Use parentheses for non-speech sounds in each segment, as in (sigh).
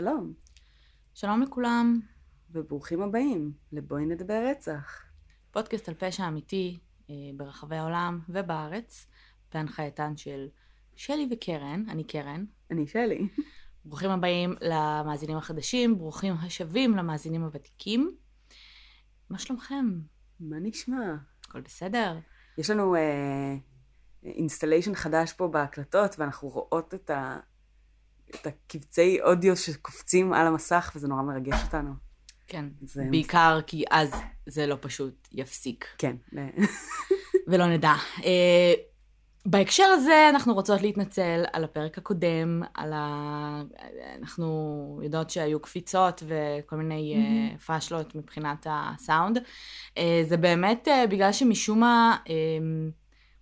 שלום, שלום לכולם, וברוכים הבאים לבואי נדבר רצח. פודקאסט על פשע אמיתי אה, ברחבי העולם ובארץ, בהנחייתן של שלי וקרן, אני קרן. אני שלי. ברוכים הבאים למאזינים החדשים, ברוכים השבים למאזינים הוותיקים. מה שלומכם? מה נשמע? הכל בסדר? יש לנו installation חדש פה בהקלטות, ואנחנו רואות את, ה, את הקבצי אודיו שקופצים על המסך, וזה נורא מרגש אותנו. כן, זה- בעיקר כי אז זה לא פשוט יפסיק, כן. (laughs) ולא נדע. אה, בהקשר הזה אנחנו רוצות להתנצל על הפרק הקודם, על ה... אנחנו יודעות שהיו קפיצות וכל מיני mm-hmm. פאשלות מבחינת הסאונד. אה, זה באמת אה, בגלל שמשום מה אה,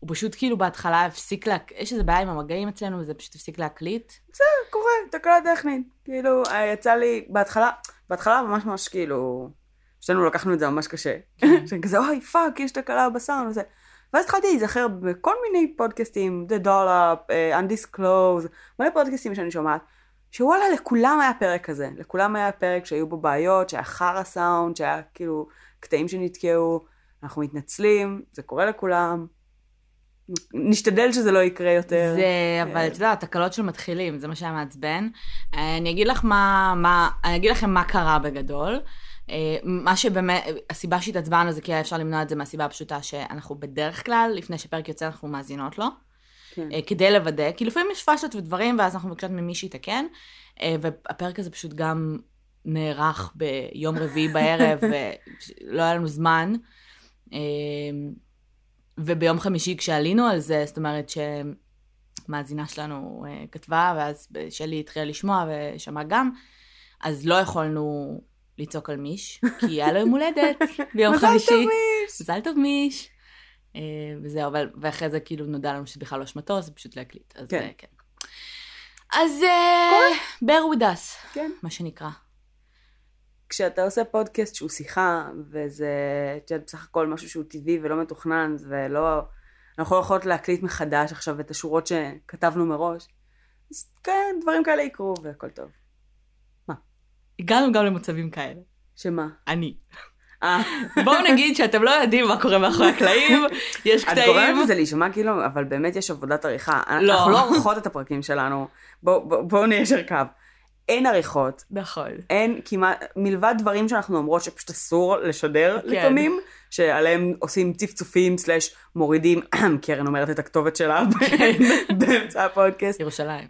הוא פשוט כאילו בהתחלה הפסיק להק... יש איזה בעיה עם המגעים אצלנו וזה פשוט הפסיק להקליט. קורה, תקלה טכנית. כאילו, יצא לי, בהתחלה, בהתחלה ממש ממש כאילו, שנינו לקחנו את זה ממש קשה. (laughs) שאני כזה, אוי, fuck, יש תקלה בסאונד וזה. ואז התחלתי להיזכר בכל מיני פודקאסטים, The Dollop, אה, Undisclosed, מלא פודקאסטים שאני שומעת, שוואלה, לכולם היה פרק כזה. לכולם היה פרק שהיו בו בעיות, שהיה חרא סאונד, שהיה כאילו קטעים שנתקעו, אנחנו מתנצלים, זה קורה לכולם. נשתדל שזה לא יקרה יותר. זה, אבל את יודעת, תקלות של מתחילים, זה מה שהיה מעצבן. אני אגיד לך מה, מה, אני אגיד לכם מה קרה בגדול. אה, מה שבאמת, הסיבה שהתעצבנו זה כי היה אפשר למנוע את זה מהסיבה הפשוטה שאנחנו בדרך כלל, לפני שפרק יוצא אנחנו מאזינות לו. כן. אה, כדי לוודא, כי לפעמים יש פאשלות ודברים, ואז אנחנו מבקשות ממי שיתקן, אה, והפרק הזה פשוט גם נערך ביום רביעי בערב, (laughs) ולא היה לנו זמן. וביום חמישי כשעלינו על זה, זאת אומרת שמאזינה שלנו אה, כתבה, ואז שלי התחילה לשמוע ושמעה גם, אז לא יכולנו לצעוק על מיש, כי היה לו יום הולדת (laughs) ביום מזל חמישי. טוב, מיש! מזל טוב מיש. אה, וזהו, אבל, ואחרי זה כאילו נודע לנו שזה בכלל לא אשמתו, זה פשוט להקליט. אז כן. כן. כן. אז אה, bear with us, כן. מה שנקרא. כשאתה עושה פודקאסט שהוא שיחה, וזה, את יודעת, בסך הכל משהו שהוא טבעי ולא מתוכנן, ולא, אנחנו לא יכולות להקליט מחדש עכשיו את השורות שכתבנו מראש, אז כן, דברים כאלה יקרו והכל טוב. הגענו גם למצבים כאלה. שמה? אני. אה, בואו נגיד שאתם לא יודעים מה קורה מאחורי הקלעים, יש את קטעים. גורמת לזה להישמע כאילו, אבל באמת יש עבודת עריכה. לא. אנחנו לא עורכות את הפרקים שלנו, בואו בוא, בוא ניישר קו. אין עריכות, נכון. אין כמעט, מלבד דברים שאנחנו אומרות שפשוט אסור לשדר כן. לפעמים, שעליהם עושים צפצופים slash מורידים, (clears throat) קרן אומרת את הכתובת שלה (laughs) כן. באמצע הפודקאסט. ירושלים.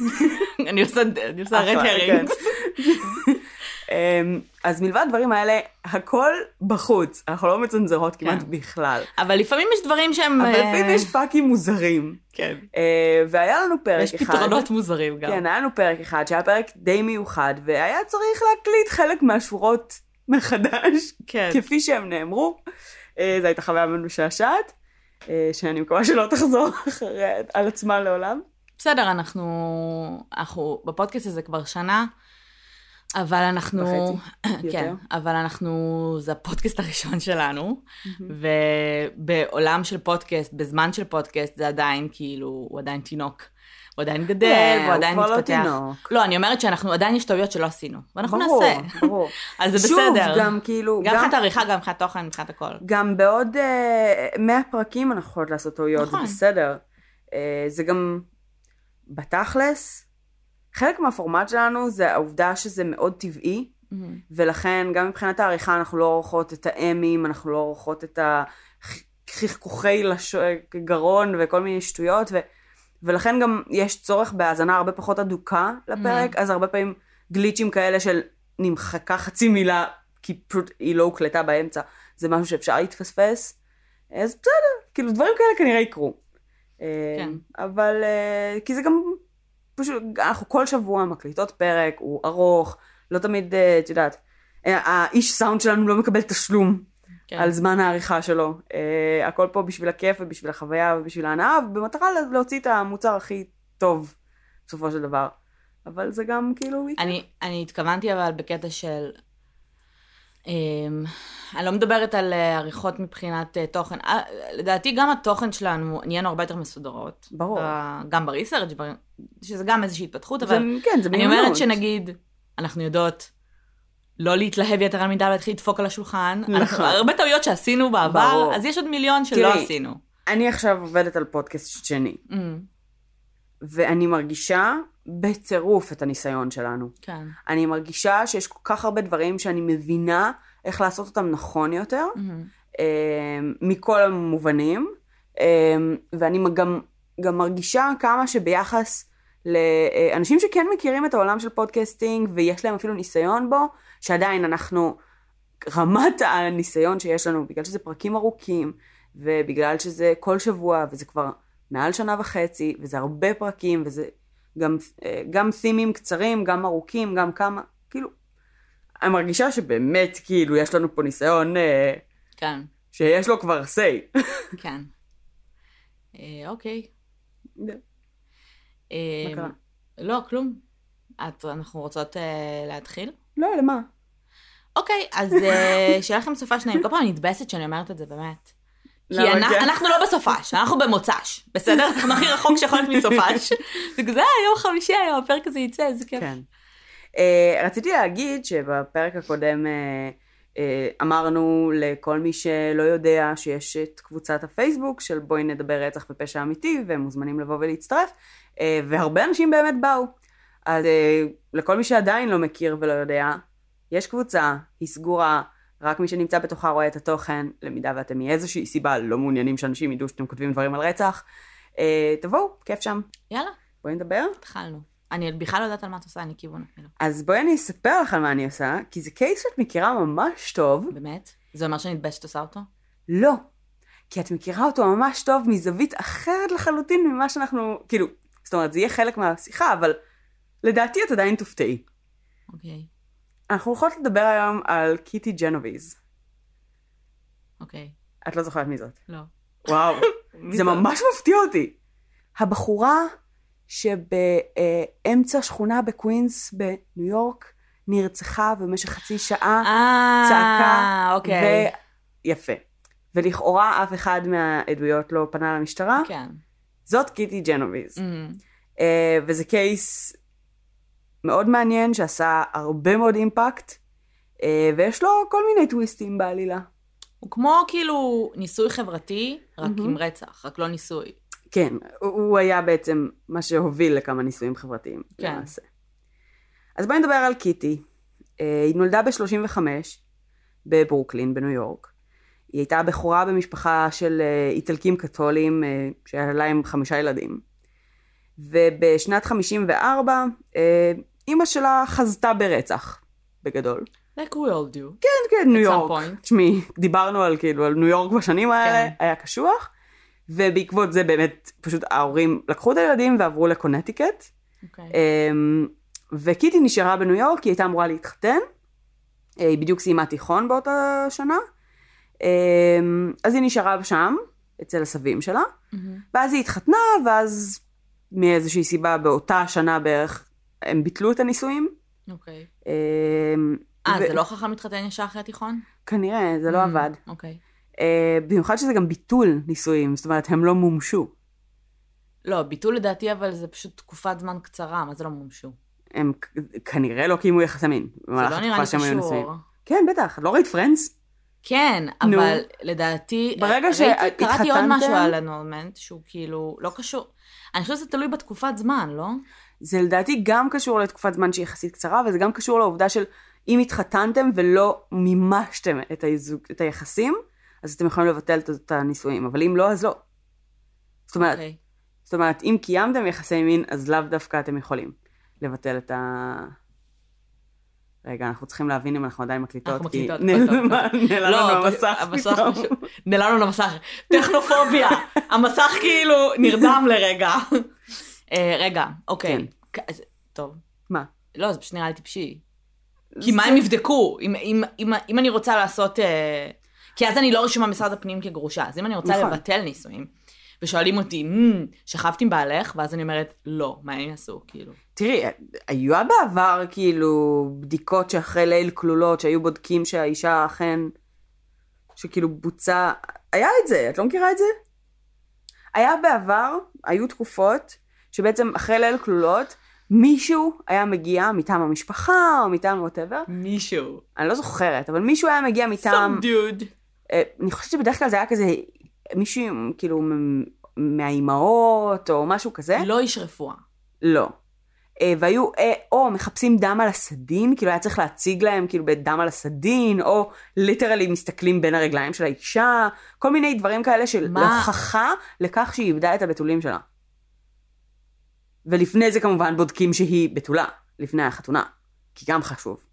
(laughs) אני עושה אני עושה אחלה, רייטינג. כן. אמ, אז מלבד הדברים האלה, הכל בחוץ, אנחנו לא מצנזרות כמעט כן. בכלל. אבל לפעמים יש דברים שהם... אבל אה, לפעמים יש פאקים מוזרים. כן. אה, והיה לנו פרק יש אחד. פתרונות מוזרים גם. כן, היה לנו פרק אחד שהיה פרק די מיוחד, והיה צריך להקליט חלק מהשורות מחדש, כן. כפי שהם נאמרו. אה, זו הייתה חוויה משעשעת, שאני מקווה שלא תחזור (laughs) אחרי, על עצמה לעולם. בסדר, אנחנו, אנחנו בפודקאסט הזה כבר שנה, אבל אנחנו... וחצי, (coughs) יותר. כן, אבל אנחנו, זה הפודקאסט הראשון שלנו, ובעולם של פודקאסט, בזמן של פודקאסט, זה עדיין כאילו, הוא עדיין תינוק. הוא עדיין גדל, אה, והוא עדיין הוא כבר לא מתפתח. תינוק. לא, אני אומרת שאנחנו, עדיין יש טעויות שלא עשינו, ואנחנו ברור, נעשה. ברור. (laughs) אז זה שוב, בסדר. גם כאילו, גם גם, מבחינת העריכה, גם מבחינת תוכן, מבחינת הכל. גם בעוד אה, 100 פרקים אנחנו יכולות לעשות טעויות, נכון. זה בסדר. אה, זה גם, בתכלס, חלק מהפורמט שלנו זה העובדה שזה מאוד טבעי, ולכן גם מבחינת העריכה אנחנו לא עורכות את האמים, אנחנו לא עורכות את החיכוכי לש... גרון וכל מיני שטויות, ו... ולכן גם יש צורך בהאזנה הרבה פחות אדוקה לפרק, אז הרבה פעמים גליצ'ים כאלה של נמחקה חצי מילה, כי פשוט היא לא הוקלטה באמצע, זה משהו שאפשר להתפספס, אז בסדר, כאילו דברים כאלה כנראה יקרו. כן. אבל, אה, כי זה גם פשוט, אנחנו כל שבוע מקליטות פרק, הוא ארוך, לא תמיד, אה, את יודעת, אה, האיש סאונד שלנו לא מקבל תשלום כן. על זמן העריכה שלו. אה, הכל פה בשביל הכיף ובשביל החוויה ובשביל ההנאה, ובמטרה לה- להוציא את המוצר הכי טוב, בסופו של דבר. אבל זה גם כאילו... אני, אני התכוונתי אבל בקטע של... אמ, אני לא מדברת על אה, עריכות מבחינת אה, תוכן. אה, לדעתי גם התוכן שלנו נהיינו הרבה יותר מסודרות. ברור. גם בריסרצ' שזה גם איזושהי התפתחות, אבל כן, זה אני מיומנות. אומרת שנגיד, אנחנו יודעות לא להתלהב יתר על מידה ולהתחיל לדפוק על השולחן. נכון. הרבה טעויות שעשינו בעבר, ברור. אז יש עוד מיליון שלא תראי, עשינו. אני עכשיו עובדת על פודקאסט שני, Mm, ואני מרגישה בצירוף את הניסיון שלנו. כן. אני מרגישה שיש כל כך הרבה דברים שאני מבינה איך לעשות אותם נכון יותר, mm-hmm. אה, מכל המובנים, אה, ואני גם, גם מרגישה כמה שביחס לאנשים שכן מכירים את העולם של פודקאסטינג ויש להם אפילו ניסיון בו, שעדיין אנחנו, רמת הניסיון שיש לנו, בגלל שזה פרקים ארוכים, ובגלל שזה כל שבוע, וזה כבר מעל שנה וחצי, וזה הרבה פרקים, וזה גם, אה, גם תימים קצרים, גם ארוכים, גם כמה, כאילו, אני מרגישה שבאמת, כאילו, יש לנו פה ניסיון אה, כן, שיש לו כבר say. (laughs) כן. אה, אוקיי. מה קרה? לא, כלום. את, אנחנו רוצות אה, להתחיל? לא, למה? אוקיי, אז אה, (laughs) שיהיה לכם סופש נעים. כל פעם אני מתבאסת שאני אומרת את זה, באמת. כי? אנ- כן. אנחנו לא בסופש, אנחנו במוצ"ש, בסדר? (laughs) אנחנו הכי רחוק שיכול להיות מסופש. זה כזה, "אה, יום חמישי היום, הפרק הזה יצא, איזה כיף. כן. Uh, רציתי להגיד שבפרק הקודם uh, uh, אמרנו לכל מי שלא יודע שיש את קבוצת הפייסבוק של בואי נדבר רצח ופשע אמיתי, והם מוזמנים לבוא ולהצטרף, uh, והרבה אנשים באמת באו. אז uh, לכל מי שעדיין לא מכיר ולא יודע, יש קבוצה, היא סגורה, רק מי שנמצא בתוכה רואה את התוכן, למידה ואתם מאיזושהי סיבה לא מעוניינים שאנשים ידעו שאתם כותבים דברים על רצח. Uh, תבואו, כיף שם. יאללה, בואי נדבר. התחלנו. אני בכלל לא יודעת על מה את עושה, אני כיוון אפילו. אז בואי אני אספר לך על מה אני עושה, כי זה קייס שאת מכירה ממש טוב. באמת? זה אומר שאני מתביישת עושה אותו? לא. כי את מכירה אותו ממש טוב מזווית אחרת לחלוטין ממה שאנחנו, כאילו, זאת אומרת, זה יהיה חלק מהשיחה, אבל לדעתי את עדיין תופתעי. אוקיי, אנחנו הולכות לדבר היום על קיטי ג'נוביז. אוקיי. את לא זוכרת מי זאת. לא. וואו, (laughs) זה זאת? ממש מפתיע אותי. הבחורה שבאמצע שכונה בקווינס בניו יורק נרצחה במשך חצי שעה. אה, צעקה, אוקיי. ו... יפה. ולכאורה אף אחד מהעדויות לא פנה למשטרה. כן. זאת קיטי ג'נוביז. אמ, Uh, וזה קייס מאוד מעניין שעשה הרבה מאוד אימפקט, uh, ויש לו כל מיני טוויסטים בעלילה. הוא כמו כאילו ניסוי חברתי, רק מהמם. עם רצח, רק לא ניסוי. כן, הוא- היה בעצם מה שהוביל לכמה ניסויים חברתיים, כן. למעשה. אז בואי נדבר על קיטי. Uh, היא נולדה ב-35 בברוקלין, בניו יורק. היא הייתה בכורה במשפחה של uh, איטלקים קתולים, שהיה להם חמישה ילדים. ובשנת 54, uh, אימא שלה חזתה ברצח, בגדול. like we all do. כן, כן, ניו יורק. תשמעי, דיברנו על כאילו, על ניו יורק בשנים האלה, כן. היה קשוח, ובעקבות זה באמת, פשוט ההורים לקחו את הילדים ועברו לקונטיקט, אוקיי. אמ, וקיטי נשארה בניו יורק, היא הייתה אמורה להתחתן, אה, היא בדיוק סיימה תיכון באותה שנה, אמ, אז היא נשארה שם, אצל הסבים שלה, מהמם. ואז היא התחתנה, ואז מאיזושהי סיבה באותה שנה בערך, הם ביטלו את הנישואים. אוקיי. אמ, אה, ו- זה לא חכם להתחתן ישר אחרי התיכון? כנראה, זה לא Mm, עבד. אוקיי. אה, במיוחד שזה גם ביטול נישואים, זאת אומרת, הם לא מומשו. לא, ביטול לדעתי, אבל זה פשוט תקופת זמן קצרה, מה זה לא מומשו? הם כנראה לא קיימו יחסי מין. זה לא נראה לי. קשור. כן, בטח, לא ראית פרנדס? כן, נו. אבל לדעתי, ברגע ראיתי, קראתי עוד שהתחתנתם- משהו על הנורמנט, שהוא כאילו לא קשור. אני חושבת שזה תלוי בתקופת זמן, לא? זה לדעתי גם קשור לתקופת זמן שהיא יחסית קצרה, וזה גם קשור לעובדה של אם התחתנתם ולא מימשתם את, היזוג, את היחסים, אז אתם יכולים לבטל את- הנישואים, אבל אם לא, אז לא. זאת אומרת, אוקיי. זאת אומרת, אם קיימתם יחסי מין, אז לאו דווקא אתם יכולים לבטל את ה... רגע, אנחנו צריכים להבין אם אנחנו עדיין מקליטות, אנחנו כי מקליטות. (laughs) נעלם לא, לנו המסך פתאום. נעלם לנו המסך. טכנופוביה. (laughs) המסך כאילו נרדם לרגע. (laughs) אה, רגע, אוקיי. כ- אז- טוב. מה? לא, זה פשוט נראה לי טיפשי. כי מה הם יבדקו? אם אני רוצה לעשות... אה, כי אז אני לא רשומה במשרד הפנים כגרושה. אז אם אני רוצה נכון. לבטל נישואים, ושואלים אותי, "מ, שכבת עם בעלך? ואז אני אומרת, לא, מה הם יעשו? כאילו. תראי, היו בעבר כאילו בדיקות שאחרי ליל כלולות, שהיו בודקים שהאישה אכן, שכאילו בוצע, היה את זה, את לא מכירה את זה? היה בעבר, היו תקופות, שבעצם אחרי ליל כלולות, מישהו היה מגיע מטעם המשפחה או מטעם ווטאבר, מישהו. אני לא זוכרת, אבל מישהו היה מגיע מטעם, some dude. אה, אני חושבת שבדרך כלל זה היה כזה מישהו כאילו מהאימהות או משהו כזה, לא איש רפואה. לא. אה, והיו אה, או מחפשים דם על הסדין, כאילו היה צריך להציג להם כאילו בדם על הסדין, או ליטרלי מסתכלים בין הרגליים של האישה, כל מיני דברים כאלה של מה? הוכחה לכך שהיא איבדה את הבתולים שלה. ולפני זה כמובן בודקים שהיא בתולה, לפני החתונה, כי גם חשוב.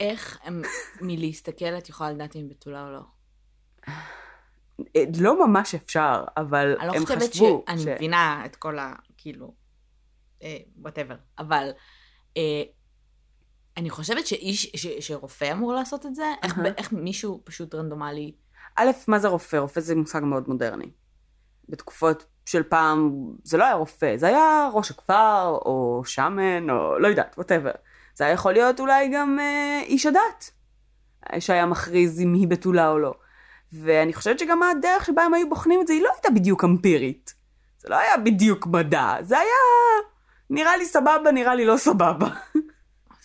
איך הם, מלהסתכל את יכולה לדעת אם היא בתולה או לא? אה, לא ממש אפשר, אבל אני לא הם חושבת חשבו שאני מבינה את כל ה... כאילו... וואטאבר. אבל אה, אני חושבת שאיש, ש, שרופא אמור לעשות את זה, איך, ב- אהה. איך מישהו פשוט רנדומלי... א', מה זה רופא? רופא זה מושג מאוד מודרני. בתקופות של פעם, זה לא היה רופא, זה היה ראש הכפר, או שמן, או לא יודעת, ווטאבר. זה היה יכול להיות אולי גם אה, איש הדת, שהיה מכריז אם היא בתולה או לא. ואני חושבת שגם הדרך שבה הם היו בוחנים את זה, היא לא הייתה בדיוק אמפירית. זה לא היה בדיוק מדע, זה היה נראה לי סבבה, נראה לי לא סבבה.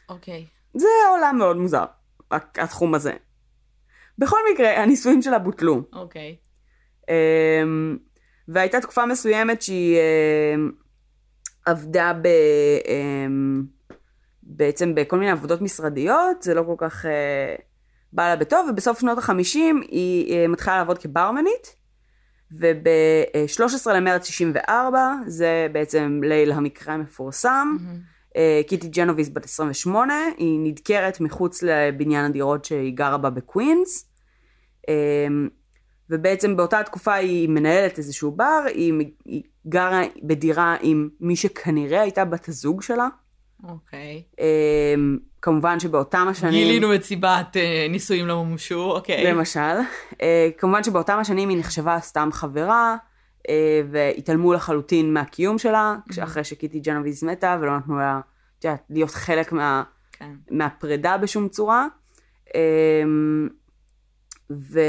אוקיי. זה עולם מאוד מוזר, התחום הזה. בכל מקרה, הנישואים שלה בוטלו. אוקיי. אמ, והייתה תקופה מסוימת שהיא אמ, עבדה ב... אמ, בעצם בכל מיני עבודות משרדיות, זה לא כל כך אה, בא לה בטוב, ובסוף שנות החמישים היא אה, מתחילה לעבוד כברמנית, וב-13 למרץ 64, זה בעצם ליל המקרה המפורסם, אה, קיטי ג'נוביס בת 28, היא נדקרת מחוץ לבניין הדירות שהיא גרה בה בקווינס. אמ, ובעצם באותה תקופה היא מנהלת איזשהו בר, היא, היא גרה בדירה עם מי שכנראה הייתה בת הזוג שלה. אוקיי. אמ, כמובן שבאותם השנים... גילינו את סיבת אה, נישואים לא מומשו, אוקיי. למשל. אה, כמובן שבאותם השנים היא נחשבה סתם חברה, אה, והתעלמו לחלוטין מהקיום שלה, אחרי שקיטי ג'נוביז מתה, ולא נתנו לה, את יודעת, להיות חלק מה, כן. מהפרידה בשום צורה. אמ, ו...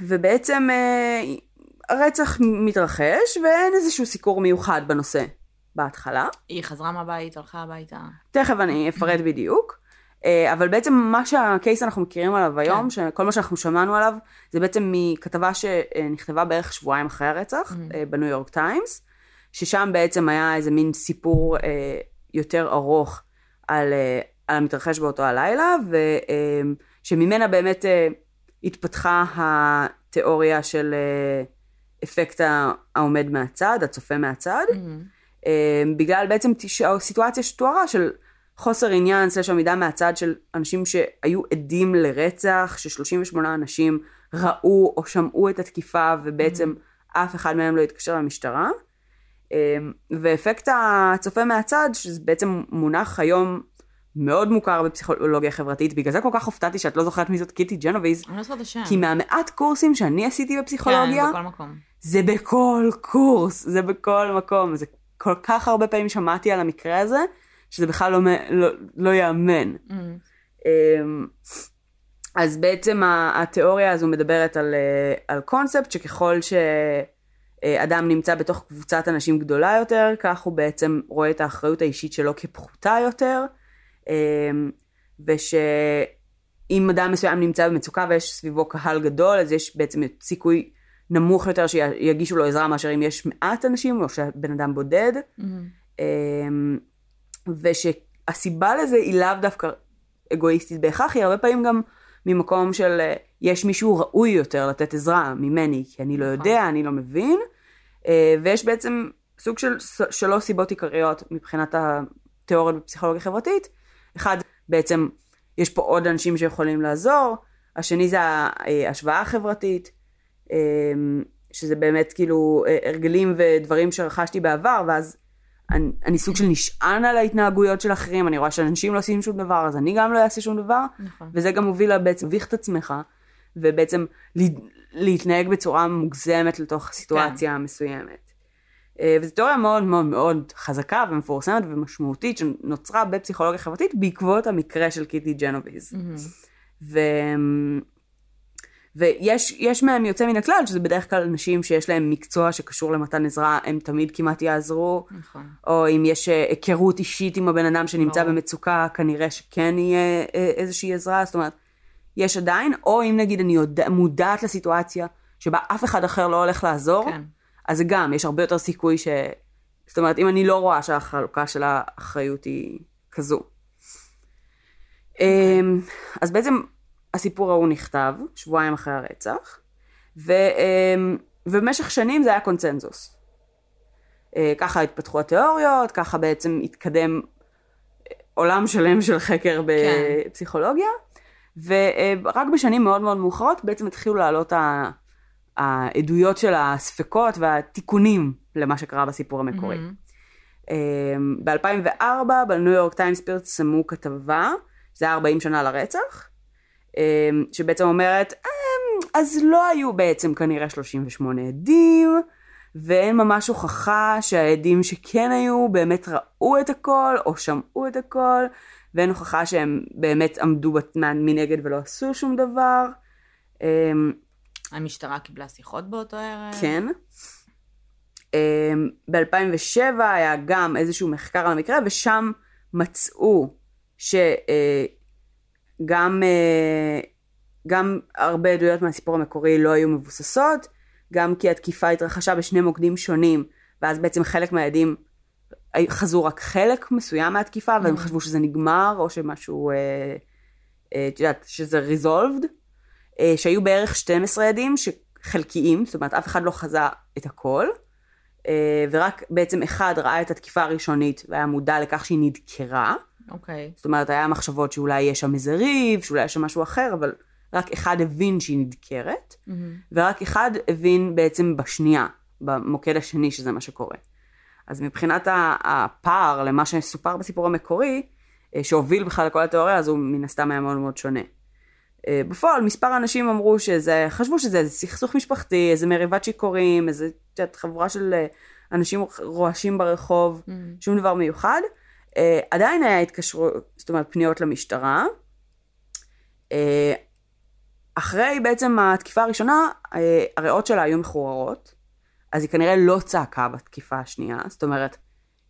ובעצם אה, הרצח מתרחש, ואין איזשהו סיקור מיוחד בנושא בהתחלה. היא חזרה מהבית, הלכה הביתה. תכף אני אפרט (laughs) בדיוק. אה, אבל בעצם מה שהקייס אנחנו מכירים עליו היום, כן. שכל מה שאנחנו שמענו עליו, זה בעצם מכתבה שנכתבה בערך שבועיים אחרי הרצח, אה, בניו יורק טיימס, ששם בעצם היה איזה מין סיפור אה, יותר ארוך על, על המתרחש באותו הלילה, ושממנה באמת התפתחה התיאוריה של אפקט העומד מהצד, הצופה מהצד. אה, בגלל בעצם תש- הסיטואציה שתוארה של חוסר עניין סלש עמידה מהצד של אנשים שהיו עדים לרצח, ש-38 אנשים ראו או שמעו את התקיפה ובעצם אף אחד מהם לא התקשר למשטרה. אה, ואפקט הצופה מהצד, שזה בעצם מונח היום מאוד מוכר בפסיכולוגיה חברתית, בגלל זה כל כך הופתעתי שאת לא זוכרת מי זאת קיטי ג'נוביז, אני לא זוכרת את השם. כי מהמעט קורסים שאני עשיתי בפסיכולוגיה, כן, בכל מקום. זה בכל קורס, זה בכל מקום, זה כל כך הרבה פעמים שמעתי על המקרה הזה, שזה בכלל לא, לא, לא ייאמן. אמ, אז בעצם התיאוריה הזו מדברת על, אה, על קונספט שככל שאדם נמצא בתוך קבוצת אנשים גדולה יותר, כך הוא בעצם רואה את האחריות האישית שלו כפחותה יותר, אמ, ושאם אדם מסוים נמצא במצוקה ויש סביבו קהל גדול, אז יש בעצם סיכוי נמוך יותר שיגישו לו עזרה מאשר אם יש מעט אנשים או שהבן אדם בודד. אמ, ושהסיבה לזה היא לאו דווקא אגואיסטית בהכרח, היא הרבה פעמים גם ממקום של אה, יש מישהו ראוי יותר לתת עזרה ממני, כי אני לא יודע, אני לא מבין, אה, ויש בעצם סוג של שלוש סיבות עיקריות מבחינת התיאוריות בפסיכולוגיה חברתית. אחד, בעצם יש פה עוד אנשים שיכולים לעזור, השני זה ההשוואה החברתית, אה, שזה באמת כאילו אה, הרגלים ודברים שרכשתי בעבר, ואז אני, אני סוג של נשען על ההתנהגויות של אחרים, אני רואה שאנשים לא עושים שום דבר, אז אני גם לא אעשה שום דבר, נכון. וזה גם מוביל בעצם להביך את עצמך, ובעצם לה- להתנהג בצורה מוגזמת לתוך סיטואציה כן. מסוימת. אה, וזו תיאוריה מאוד מאוד מאוד חזקה ומפורסמת ומשמעותית שנוצרה בפסיכולוגיה חברתית בעקבות המקרה של קיטי ג'נוביז. ו... ויש יש מהם יוצא מן הכלל, שזה בדרך כלל אנשים שיש להם מקצוע שקשור למתן עזרה, הם תמיד כמעט יעזרו. נכון. או אם יש אה, היכרות אישית עם הבן אדם שנמצא ברור. במצוקה, כנראה שכן יהיה אה, איזושהי עזרה, זאת אומרת, יש עדיין, או אם נגיד אני יודע, מודעת לסיטואציה שבה אף אחד אחר לא הולך לעזור, כן. אז גם, יש הרבה יותר סיכוי ש... זאת אומרת, אם אני לא רואה שהחלוקה של האחריות היא כזו. אמ, אז בעצם הסיפור ההוא נכתב, שבועיים אחרי הרצח, ו, אמ, ובמשך שנים זה היה קונצנזוס. אה, ככה התפתחו התיאוריות, ככה בעצם התקדם אה, עולם שלם של חקר כן. בפסיכולוגיה, ורק בשנים מאוד מאוד מאוחרות בעצם התחילו לעלות ה- העדויות של הספקות והתיקונים למה שקרה בסיפור המקורי. מהמם. ב-2004 בניו יורק טיימס פרסמו כתבה, זה היה 40 שנה לרצח, אמ, שבעצם אומרת, "אמ, אז לא היו בעצם כנראה 38 עדים, ואין ממש הוכחה שהעדים שכן היו באמת ראו את הכל, או שמעו את הכל, ואין הוכחה שהם באמת עמדו בת- מנגד ולא עשו שום דבר. אמ, המשטרה קיבלה שיחות באותו ערב. כן. ב-2007 היה גם איזשהו מחקר על המקרה, ושם מצאו שגם גם הרבה עדויות מהסיפור המקורי לא היו מבוססות, גם כי התקיפה התרחשה בשני מוקדים שונים, ואז בעצם חלק מהעדים חזו רק חלק מסוים מהתקיפה, והם Mm. חשבו שזה נגמר, או שמשהו, אה, אה, את יודעת, שזה. אה, שהיו בערך 12 עדים שחלקיים, זאת אומרת אף אחד לא חזה את הכל, אה, ורק בעצם אחד ראה את התקיפה הראשונית והיה מודע לכך שהיא נדקרה, אוקיי. זאת אומרת היה מחשבות שאולי יש שם איזה ריב, שאולי יש שם משהו אחר, אבל רק אחד הבין שהיא נדקרת, מהמם. ורק אחד הבין בעצם בשנייה, במוקד השני שזה מה שקורה. אז מבחינת הפער למה שסופר בסיפור המקורי, אה, שהוביל בכלל לכל התיאוריה הזו, מן הסתם היה מאוד מאוד שונה. אה, בפועל מספר אנשים אמרו שזה, חשבו שזה איזה סכסוך משפחתי, איזה מריבת שיכורים, איזה, חבורה של אה, אנשים רועשים ברחוב, מהמם. שום דבר מיוחד. אה, עדיין היה התקשרות, זאת אומרת פניות למשטרה. אה, אחרי בעצם התקיפה הראשונה, אה, הריאות שלה היו מחוררות, אז היא כנראה לא צעקה בתקיפה השנייה, זאת אומרת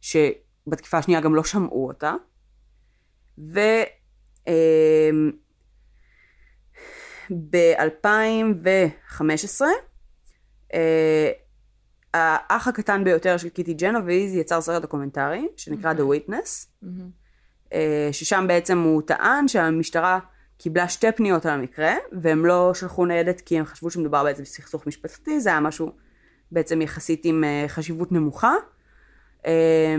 שבתקיפה השנייה גם לא שמעו אותה. ו... אה, ב-2015, אה, האח הקטן ביותר של קיטי ג'נוביז יצר סרט דוקומנטרי שנקרא The Witness. אה, ששם בעצם הוא טען שהמשטרה קיבלה שתי פניות על המקרה, והם לא שלחו ניידת כי הם חשבו שמדובר בעצם בסכסוך משפחתי, זה היה משהו בעצם יחסית עם אה, חשיבות נמוכה. אה,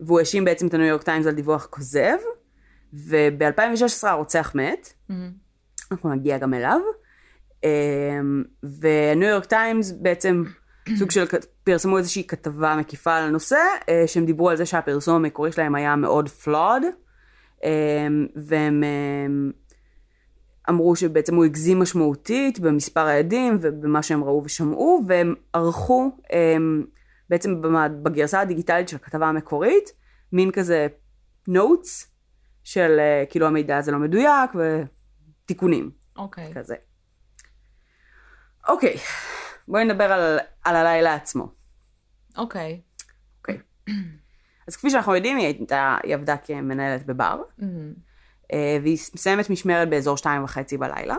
והוא האשים בעצם את הניו יורק טיימס על דיווח כוזב, וב-2016 הרוצח מת, מהמם. אנחנו נגיע גם אליו. וניו יורק טיימס בעצם סוג של פרסמו איזושהי כתבה מקיפה על הנושא, אה, שהם דיברו על זה שהפרסום המקורי שלהם היה מאוד flawed, אמ, והם אמ, אמרו שבעצם הוא הגזים משמעותית במספר העדים ובמה שהם ראו ושמעו, והם ערכו בעצם בגרסה הדיגיטלית של הכתבה המקורית, מין כזה notes של אה, כאילו המידע הזה לא מדויק ותיקונים. אוקיי. כזה. אוקיי, בואי נדבר על, על הלילה עצמו. אוקיי. אוקיי. (clears throat) אז כפי שאנחנו יודעים, היא, הייתה, היא עבדה כמנהלת בבר, מהמם. אה, והיא מסיימת משמרת באזור שתיים וחצי בלילה,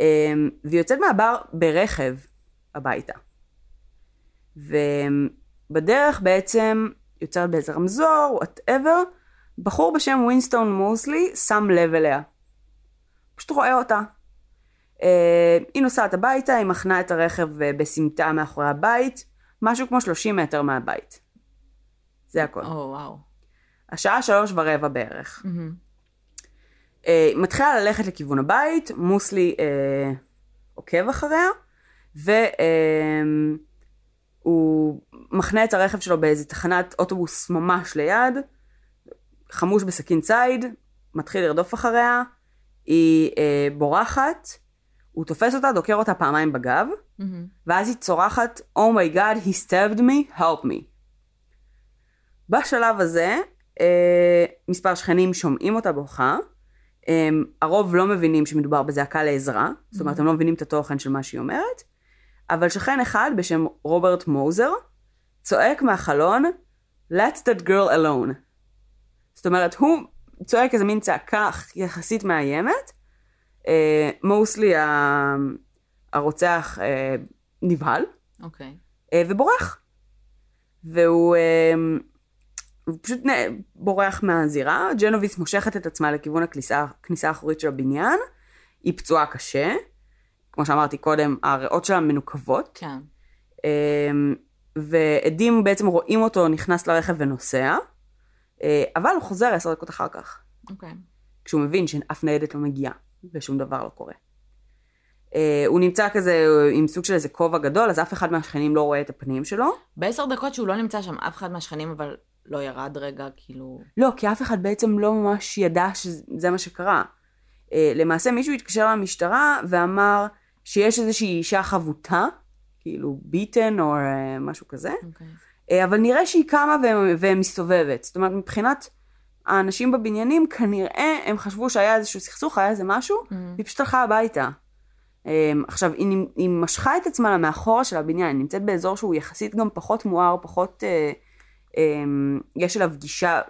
אה, והיא יוצאת מהבר ברכב הביתה. ובדרך בעצם יוצאת באיזה רמזור, whatever, בחור בשם ווינסטון מוסלי שם לב אליה. פשוט רואה אותה. אה, היא נוסעת הביתה, היא מחנה את הרכב אה, בסמטה מאחורי הבית, משהו כמו 30 מטר מהבית. זה הכל. או, וואו. השעה שלוש ורבע בערך. היא מתחילה ללכת לכיוון הבית, מוסלי אה, עוקב אחריה, והוא מחנה את הרכב שלו באיזה תחנת אוטובוס ממש ליד, חמוש בסכין ציד, מתחיל לרדוף אחריה, היא אה, בורחת, הוא תופס אותה, דוקר אותה פעמיים בגב, מהמם. ואז היא צורחת, Oh my god, he stabbed me, help me. בשלב הזה, אה, מספר שכנים שומעים אותה בוכה, הם, הרוב לא מבינים שמדובר בזעקה לעזרה, זאת אומרת, הם לא מבינים את התוכן של מה שהיא אומרת, אבל שכן אחד בשם רוברט מוזר צועק מהחלון, Let that girl alone. זאת אומרת, הוא צועק איזה מין צעקה יחסית מאיימת, מוסלי הרוצח אה, נבהל, אוקיי. אה, ובורח. והוא אה, הוא פשוט בורח מהזירה, ג'נוביס מושכת את עצמה לכיוון הכניסה האחורית של הבניין, היא פצועה קשה, כמו שאמרתי קודם, הריאות שלה מנוקבות, כן. אה, ועדים בעצם רואים אותו נכנס לרכב ונוסע, אה, אבל הוא חוזר עשר דקות אחר כך, אוקיי. כשהוא מבין שאף ניידת לא מגיעה ושום דבר לא קורה. אה, הוא נמצא כזה עם סוג של איזה כובע גדול, אז אף אחד מהשכנים לא רואה את הפנים שלו. בעשר דקות שהוא לא נמצא שם, אף אחד מהשכנים אבל לא ירד רגע, כאילו... לא, כי אף אחד בעצם לא ממש ידע שזה מה שקרה. אה, למעשה מישהו התקשר למשטרה ואמר שיש איזושהי אישה חבוטה, כאילו ביטן או אה, משהו כזה, אוקיי. אה, אבל נראה שהיא קמה ומסתובבת. זאת אומרת, מבחינת האנשים בבניינים, כנראה הם חשבו שהיה איזשהו סכסוך, היה איזה משהו, והיא פשוט הלכה הביתה. אה, עכשיו, היא, היא משכה את עצמה למאחורה של הבניין, היא נמצאת באזור שהוא יחסית גם פחות מואר, פחות... אה, אה, יש אליו גישה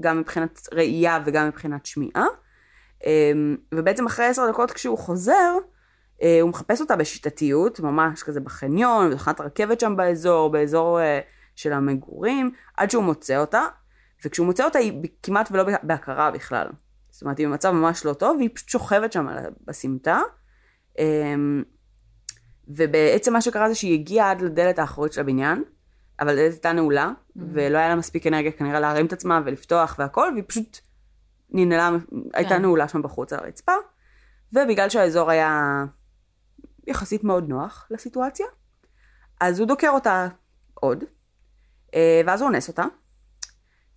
גם מבחינת ראייה וגם מבחינת שמיעה. אה, ובעצם אחרי עשר דקות כשהוא חוזר, אה, הוא מחפש אותה בשיטתיות, ממש כזה בחניון, בתחנת רכבת שם באזור, באזור אה, של המגורים, עד שהוא מוצא אותה, וכשהוא מוצא אותה היא כמעט ולא בה- בהכרה בכלל. זאת אומרת, היא במצב ממש לא טוב, והיא פשוט שוכבת שם בסמטה. אה, ובעצם מה שקרה זה שהיא הגיעה עד לדלת האחורית של הבניין, אבל הדלת הייתה נעולה, ולא היה לה מספיק אנרגיה כנראה להרים את עצמה ולפתוח והכל, והיא פשוט ננעלה, הייתה נעולה שם בחוץ על הרצפה, ובגלל שהאזור היה יחסית מאוד נוח לסיטואציה, אז הוא דוקר אותה עוד, אה, ואז הוא אונס אותה,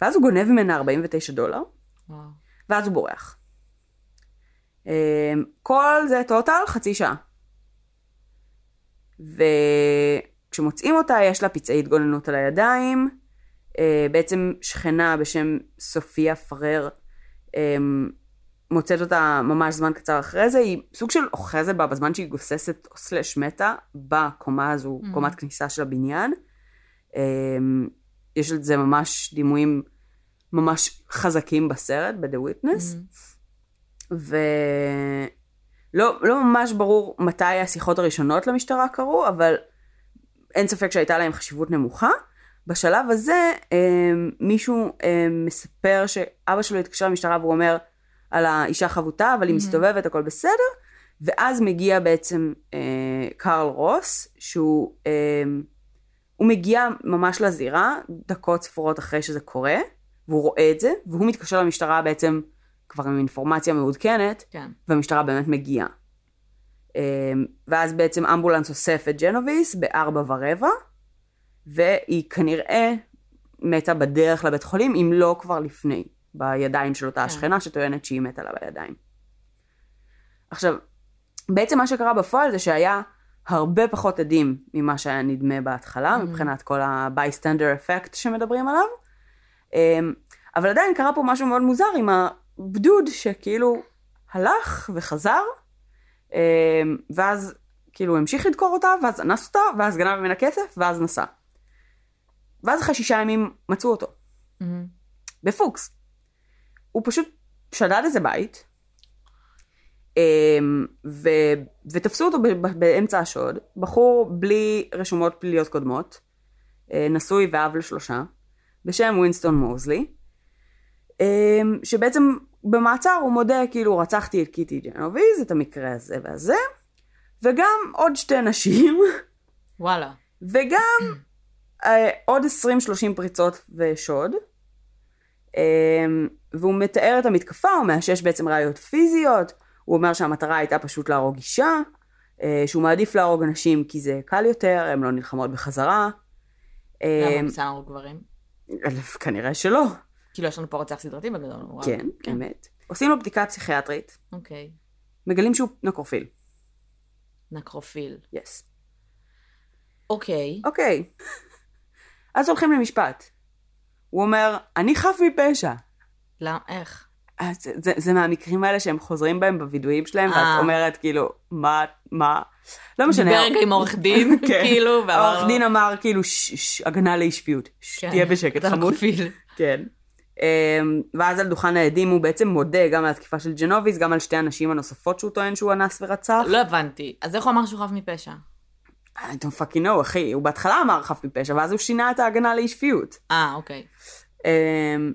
ואז הוא גונב ממנה 49 דולר, וואו. ואז הוא בורח. אה, כל זה טוטל חצי שעה. וכשמוצאים אותה יש לה פצעי התגוננות על הידיים, אה, בעצם שכנה בשם סופיה פרר אה, מוצאת אותה ממש זמן קצר אחרי זה, היא סוג של אוחזת בה בזמן שהיא גוססת או סלש מתה בקומה הזו, Mhm. קומת כניסה של הבניין. יש על זה ממש דימויים ממש חזקים בסרט, ב-The Witness. ולא לא ממש ברור מתי השיחות הראשונות למשטרה קרו, אבל אין ספק שהייתה להם חשיבות נמוכה. בשלב הזה אה, מישהו אה, מספר שאבא שלו התקשר למשטרה והוא אומר על האישה חבוטה, אבל היא Mhm. מסתובבת, הכל בסדר. ואז מגיע בעצם אה, קרל רוס, שהוא אה, הוא מגיע ממש לזירה, דקות ספורות אחרי שזה קורה, והוא רואה את זה, והוא מתקשר למשטרה בעצם כבר עם אינפורמציה מעודכנת, כן. והמשטרה באמת מגיעה. אמ, ואז בעצם אמבולנס אוסף את ג'נוביס בארבע ורבע, והיא כנראה מתה בדרך לבית חולים, אם לא כבר לפני, בידיים של אותה כן. השכנה שטוענת שהיא מתה לה בידיים. עכשיו, בעצם מה שקרה בפועל זה שהיה הרבה פחות עדים ממה שהיה נדמה בהתחלה, Mhm. מבחינת כל ה-bystander effect שמדברים עליו. אמ, אבל עדיין קרה פה משהו מאוד מוזר עם הבדוד שכאילו הלך וחזר, אמ, ואז כאילו המשיך לדקור אותה, ואז אנס אותה, ואז גנב ממנה כסף, ואז נסע. ואז אחרי שישה ימים מצאו אותו, מהמם. בפוקס. הוא פשוט שדד איזה בית, אמ, ו... ותפסו אותו באמצע השוד, בחור בלי רשומות פליליות קודמות, אה, נשוי ואב לשלושה, בשם ווינסטון מוזלי, אמ, שבעצם במעצר הוא מודה כאילו רצחתי את קיטי ג'נוביז, את המקרה הזה והזה, וגם עוד שתי נשים, וואלה. וגם אה, עוד 20-30 פריצות ושוד. אמ, והוא מתאר את המתקפה, הוא מאשש בעצם ראיות פיזיות, הוא אומר שהמטרה הייתה פשוט להרוג אישה, אה, שהוא מעדיף להרוג אנשים כי זה קל יותר, הן לא נלחמות בחזרה. למה אמ, הוא ניסה להרוג גברים? כנראה שלא, כאילו יש לנו פה רוצח סדרתי בגדול. וואו. כן, אמת. עושים לו בדיקה פסיכיאטרית, אוקיי. מגלים שהוא נקרופיל, נקרופיל. יס. אוקיי. אוקיי. אז הולכים למשפט. הוא אומר, אני חף מפשע. למה? איך? אז זה, זה, מהמקרים האלה שהם חוזרים בהם בווידואים שלהם, אה. ואת אומרת כאילו, מה, מה, לא משנה. דיבר רגע עם עורך דין, (laughs) כן. כאילו, ואמר העורך לו- דין אמר כאילו, "ש- ש- הגנה לאי שפיות, כן, תהיה בשקט אתה חמוד. כן. אמ, ואז על דוכן העדים הוא בעצם מודה גם על התקיפה של ג'נוביס, גם על שתי הנשים הנוספות שהוא טוען שהוא אנס ורצח. לא הבנתי. אז איך הוא אמר שהוא חף מפשע? I don't fucking know, אחי. הוא בהתחלה אמר חף מפשע, ואז הוא שינה את ההגנה לאי שפיות. אה, אוקיי. אמ,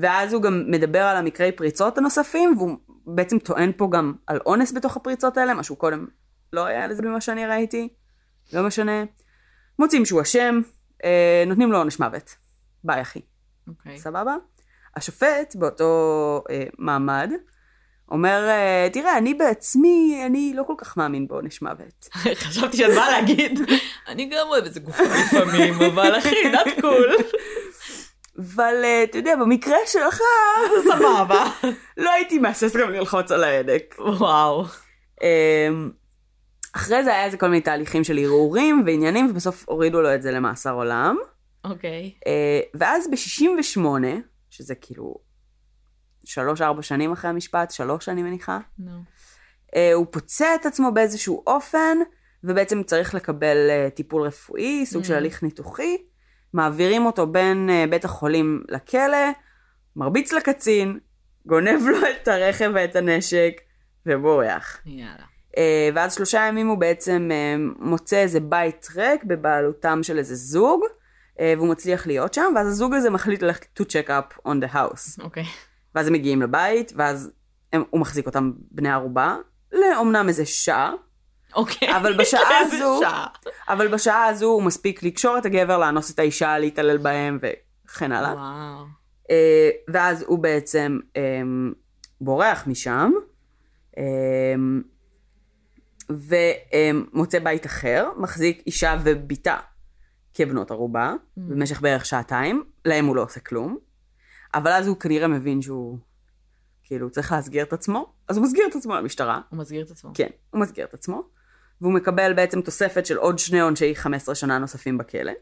ואז הוא גם מדבר על המקרי פריצות הנוספים, והוא בעצם טוען פה גם על אונס בתוך הפריצות האלה, משהו קודם לא היה לזה ממה שאני ראיתי, לא משנה. מוצאים שהוא אשם, אה, נותנים לו עונש מוות. ביי אחי. אוקיי. סבבה? השופט באותו אה, מעמד אומר, אה, תראה, אני בעצמי, אני לא כל כך מאמין בעונש מוות. (laughs) חשבתי שאת באה להגיד, (laughs) אני גם אוהב איזה גופה לפעמים, אבל אחי, not cool. אבל אה, אתה יודע, במקרה שלך, (laughs) סבבה. לא הייתי מהסס גם ללחוץ על ההדק. וואו. אחרי זה היה איזה כל מיני תהליכים של ערעורים ועניינים, ובסוף הורידו לו את זה למאסר עולם. אוקיי. אה, ואז ב-68, שזה כאילו שלוש-ארבע שנים אחרי המשפט, שלוש אני מניחה, נו. אה, הוא פוצע את עצמו באיזשהו אופן, ובעצם צריך לקבל אה, טיפול רפואי, סוג של Mm. הליך ניתוחי. מעבירים אותו בין בית החולים לכלא, מרביץ לקצין, גונב לו את הרכב ואת הנשק, ובורח. יאללה. אה, ואז שלושה ימים הוא בעצם אה, מוצא איזה בית ריק בבעלותם של איזה זוג, אה, והוא מצליח להיות שם, ואז הזוג הזה מחליט ללכת to check up on the house. אוקיי. ואז הם מגיעים לבית, ואז הם, הוא מחזיק אותם בני ערובה, לאומנם איזה שעה, אוקיי. אבל (laughs) בשעה הזו- שעה. אבל בשעה הזו הוא מספיק לקשור את הגבר, לאנוס את האישה, להתעלל בהם וכן הלאה. וואו. אה, ואז הוא בעצם בורח משם, ומוצא בית אחר, מחזיק אישה ובתה כבנות ערובה, במשך בערך שעתיים, להם הוא לא עושה כלום, אבל אז הוא כנראה מבין שהוא, כאילו, צריך להסגיר את עצמו, אז הוא מסגיר את עצמו למשטרה, הוא מסגיר את עצמו. כן, הוא מסגיר את עצמו, והוא מקבל בעצם תוספת של עוד שני עונשי 15 שנה נוספים בכלא.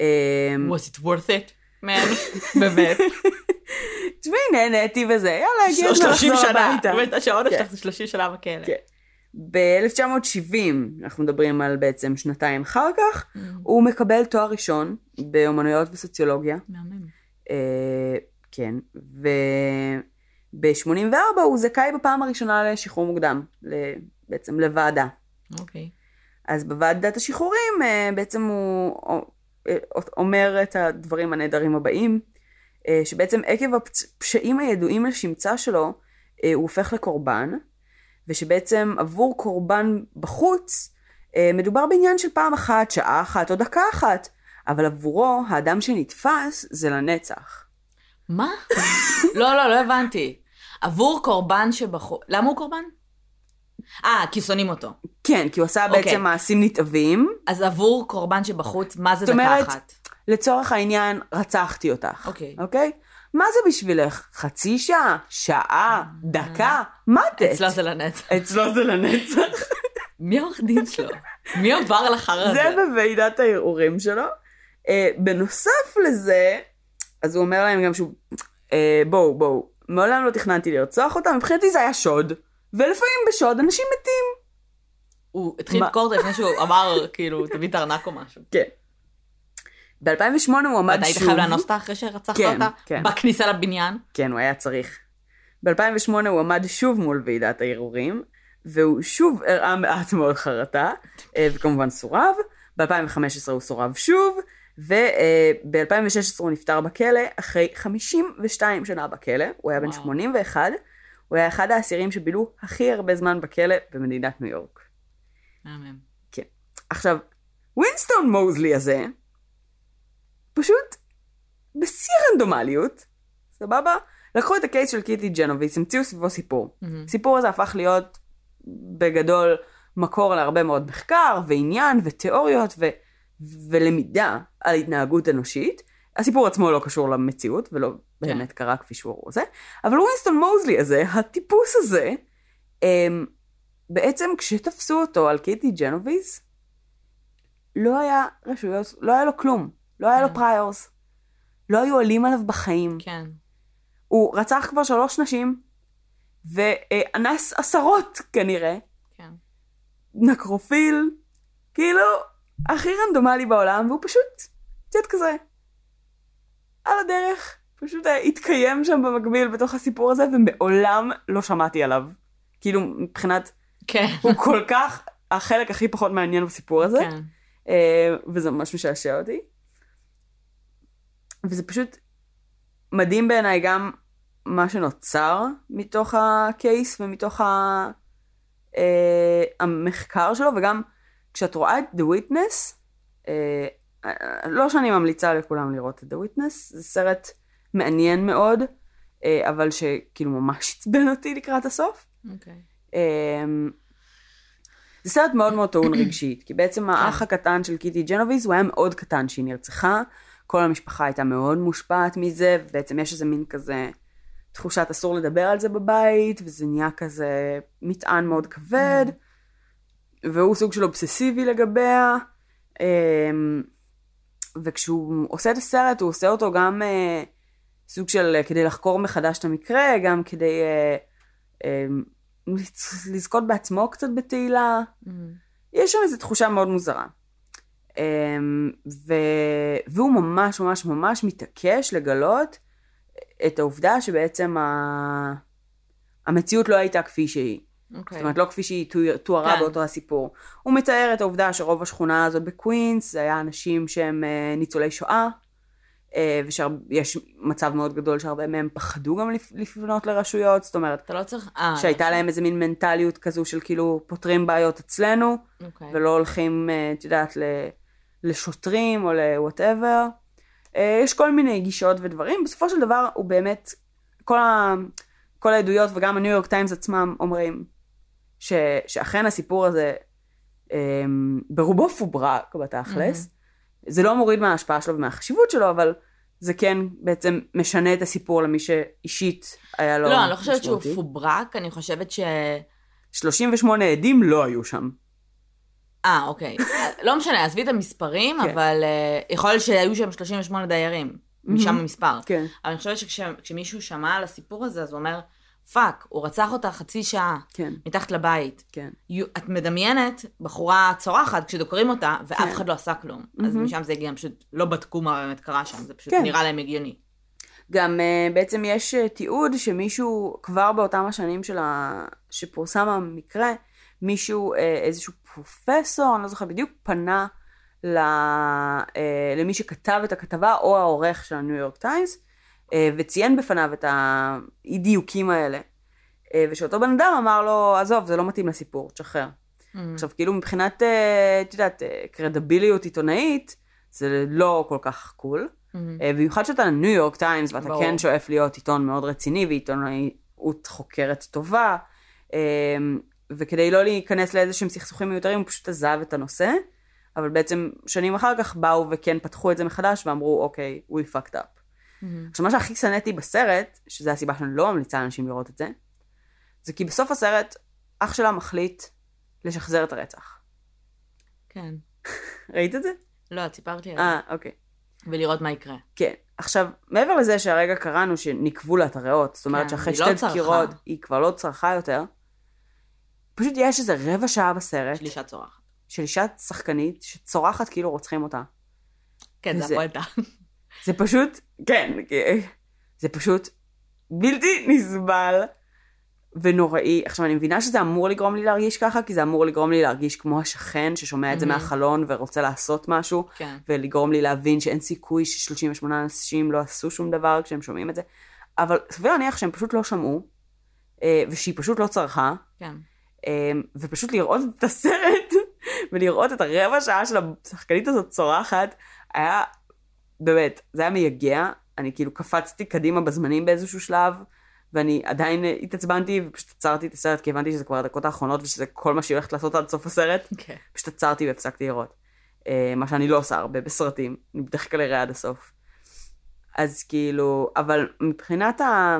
אה, Was it worth it? man? (laughs) באמת. (laughs) תשמעי, נהניתי וזה, יאללה, הגיע הזמן 30 לחזור שנה. הביתה. באמת השעון כן. שלך זה 30 שנה בכלא. כן. ב-1970, אנחנו מדברים על בעצם שנתיים אחר כך, Mm. הוא מקבל תואר ראשון באומנויות וסוציולוגיה. מהמם. אה, כן, וב-84 הוא זכאי בפעם הראשונה לשחרור מוקדם, בעצם לוועדה. אוקיי. אז בוועדת השחרורים אה, בעצם הוא אה, אומר את הדברים הנהדרים הבאים, אה, שבעצם עקב הפשעים הידועים לשמצה שלו, אה, הוא הופך לקורבן, ושבעצם עבור קורבן בחוץ, אה, מדובר בעניין של פעם אחת, שעה אחת או דקה אחת, אבל עבורו האדם שנתפס זה לנצח. מה? לא, לא, לא הבנתי. עבור קורבן שבחור... למה הוא קורבן? אה, כי שונאים אותו. כן, כי הוא עשה אוקיי. בעצם מעשים נתעבים. אז עבור קורבן שבחוץ, מה זה זאת דקה אומרת, אחת? לצורך העניין, רצחתי אותך. אוקיי. אוקיי? מה זה בשבילך? חצי שעה? שעה? דקה? מה את? אצלו זה לנצח. אצלו זה לנצח. מי העורך דין שלו? מי עבר לחרא הזה? זה בוועידת הערעורים שלו. אה, בנוסף לזה, אז הוא אומר להם גם שהוא, אה, בואו, בואו, מעולם לא תכננתי לרצוח אותם, מבחינתי זה היה שוד, ולפעמים בשוד אנשים מתים. הוא התחיל? לדקור לפני שהוא אמר, כאילו, תביא את הארנק או משהו. כן. ב-2008 הוא עמד ואתה היית שוב. חייב לאנוס אותה אחרי שרצחת כן, אותה? כן. בכניסה לבניין? כן, הוא היה צריך. ב-2008 הוא עמד שוב מול ועידת הערעורים, והוא שוב הראה מעט מאוד חרטה, אה, וכמובן סורב. ב-2015 הוא סורב שוב, וב-2016 הוא נפטר בכלא אחרי 52 שנה בכלא, הוא היה בן וואו. 81, הוא היה אחד האסירים שבילו הכי הרבה זמן בכלא במדינת ניו יורק. מהמם. כן. עכשיו, ווינסטון מוזלי הזה, פשוט בשיא הרנדומליות, סבבה? לקחו את ה-case של קיטי ג'נוביס, המציאו סביבו סיפור. mm-hmm. הסיפור הזה הפך להיות בגדול מקור להרבה מאוד מחקר ועניין ותיאוריות ו- ולמידה על התנהגות אנושית. הסיפור עצמו לא קשור למציאות ולא באמת קרה כפי שהוא רוצה, אבל ווינסטון מוזלי הזה, הטיפוס הזה, אמ, בעצם כשתפסו אותו על קיטי ג'נוביס, לא היה רשויות, לא היה לו כלום, לא היה לו כן. פריורס, לא היו עולים עליו בחיים. כן. הוא רצח כבר שלוש נשים, ואנס עשרות כנראה, כן. נקרופיל, כאילו, הכי רנדומלי בעולם, והוא פשוט, את יודעת כזה, על הדרך, פשוט אה, התקיים שם במקביל בתוך הסיפור הזה, ומעולם לא שמעתי עליו. כאילו, מבחינת, כן. הוא כל כך החלק הכי פחות מעניין בסיפור הזה, כן. אה, וזה ממש משעשע אותי. וזה פשוט מדהים בעיניי גם מה שנוצר מתוך הקייס ומתוך ה... אה, המחקר שלו, וגם כשאת רואה את The Witness, אה, אה, לא שאני ממליצה לכולם לראות את The Witness, זה סרט מעניין מאוד, אה, אבל שכאילו ממש עצבן אותי לקראת הסוף. אוקיי. אמ, זה סרט מאוד מאוד טעון רגשית, כי בעצם האח הקטן של קיטי ג'נוביז הוא היה מאוד קטן שהיא נרצחה, כל המשפחה הייתה מאוד מושפעת מזה, ובעצם יש איזה מין כזה תחושת אסור לדבר על זה בבית, וזה נהיה כזה מטען מאוד כבד, והוא סוג של אובססיבי לגביה, אמ, וכשהוא עושה את הסרט הוא עושה אותו גם אה, סוג של אה, כדי לחקור מחדש את המקרה, גם כדי אה, לצ- לזכות בעצמו קצת בתהילה. יש שם איזו תחושה מאוד מוזרה. אמ, ו... והוא ממש ממש ממש מתעקש לגלות את העובדה שבעצם ה... המציאות לא הייתה כפי שהיא. אוקיי. זאת אומרת, לא כפי שהיא תואר- תוארה כן. באותו הסיפור. הוא מתאר את העובדה שרוב השכונה הזאת בקווינס, זה היה אנשים שהם אה, ניצולי שואה, אה, ושיש מצב מאוד גדול שהרבה מהם פחדו גם לפ- לפנות לרשויות, זאת אומרת, אתה לא צריך... אה, שהייתה להם איזה מין מנטליות כזו של כאילו פותרים בעיות אצלנו, אוקיי. ולא הולכים, את יודעת, ל- לשוטרים או ל-whatever. אה, יש כל מיני גישות ודברים, בסופו של דבר הוא באמת, כל, ה, כל העדויות וגם הניו יורק טיימס עצמם אומרים ש, שאכן הסיפור הזה אה, ברובו פוברק בתכלס. זה לא מוריד מההשפעה שלו ומהחשיבות שלו, אבל זה כן בעצם משנה את הסיפור למי שאישית היה לו לא, אני לא חושבת שהוא. פוברק, אני חושבת ש... 38 עדים לא היו שם. אה, אוקיי. לא משנה, עזבי את המספרים, כן. אבל אה, יכול להיות שהיו שם 38 דיירים. משם המספר. כן. אבל אני חושבת שכשמישהו שמע על הסיפור הזה, אז הוא אומר, Fuck, הוא רצח אותה חצי שעה כן, מתחת לבית. כן. יו- את מדמיינת בחורה צורחת כשדוקרים אותה, ואף כן. אחד לא עשה כלום. אז mm-hmm. משם זה הגיע, הם פשוט לא בדקו מה באמת קרה שם, זה פשוט כן. נראה להם הגיוני. גם uh, בעצם יש uh, תיעוד שמישהו, כבר באותם השנים של ה... שפורסם המקרה, מישהו, uh, איזשהו פרופסור, אני לא זוכרת בדיוק, פנה ל... uh, למי שכתב את הכתבה, או העורך של הניו יורק טיימס, וציין בפניו את האי דיוקים האלה. Uh, ושאותו בן אדם אמר לו, עזוב, זה לא מתאים לסיפור, תשחרר. עכשיו, כאילו מבחינת, אה, את יודעת, אה, קרדיביליות עיתונאית, זה לא כל כך cool. אה, במיוחד שאתה ניו יורק טיימס, ואתה ברור. כן שואף להיות עיתון מאוד רציני ועיתונאות חוקרת טובה, אה, וכדי לא להיכנס לאיזה שהם סכסוכים מיותרים, הוא פשוט עזב את הנושא, אבל בעצם שנים אחר כך באו וכן פתחו את זה מחדש ואמרו, אוקיי, we fucked up. מהמם. עכשיו, מה שהכי שנאתי בסרט, שזו הסיבה שאני לא ממליצה לאנשים לראות את זה, זה כי בסוף הסרט, אח שלה מחליט לשחזר את הרצח. כן. (laughs) ראית את זה? לא, את סיפרת לי על זה. אה, אוקיי. ולראות מה יקרה. כן. עכשיו, מעבר לזה שהרגע קראנו שניקבו לה את הריאות, זאת אומרת כן, שאחרי לא שתי צרחה. דקירות היא כבר לא צרכה יותר, פשוט יש איזה רבע שעה בסרט יש לי אישה צורחת. של אישה שחקנית שצורחת כאילו רוצחים אותה. כן, זה וזה- הפואנטה. זה פשוט, כן, כי- זה פשוט בלתי נסבל ונוראי. עכשיו, אני מבינה שזה אמור לגרום לי להרגיש ככה, כי זה אמור לגרום לי להרגיש כמו השכן ששומע את זה מהמם. מהחלון ורוצה לעשות משהו, כן. ולגרום לי להבין שאין סיכוי ש-38 אנשים לא עשו שום דבר כשהם שומעים את זה. אבל סביר להניח שהם פשוט לא שמעו, אה, ושהיא פשוט לא צרכה, כן. אה, ופשוט לראות את הסרט, (laughs) ולראות את הרבע שעה של השחקנית הזאת צורחת, היה, באמת, זה היה מייגע. אני כאילו קפצתי קדימה בזמנים באיזשהו שלב, ואני עדיין התעצבנתי, ופשוט עצרתי את הסרט, כי הבנתי שזה כבר הדקות האחרונות, ושזה כל מה שהיא הולכת לעשות עד סוף הסרט. כן. פשוט עצרתי והפסקתי לראות. אה, מה שאני לא עושה הרבה בסרטים, אני בדרך כלל אראה עד הסוף. אז כאילו, אבל מבחינת ה...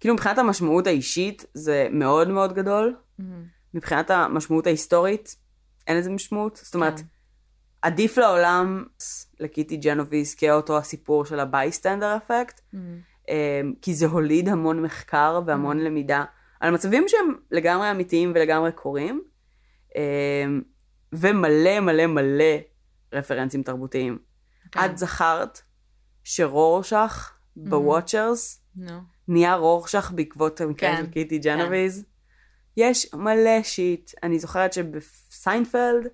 כאילו מבחינת המשמעות האישית זה מאוד מאוד גדול. מהמם. מבחינת המשמעות ההיסטורית, אין לזה משמעות. זאת אומרת, כן. עדיף לעולם לקיטי ג'נוביס כאותו הסיפור של ה-bystander effect, mm-hmm. אה, כי זה הוליד המון מחקר והמון למידה על מצבים שהם לגמרי אמיתיים ולגמרי קורים, אה, ומלא מלא מלא רפרנסים תרבותיים. כן. את זכרת שרורשך ב-Watchmen נו. נהיה רורשך בעקבות המקרה כן, של קיטי ג'נוויז. יש מלא shit. אני זוכרת שבסיינפלד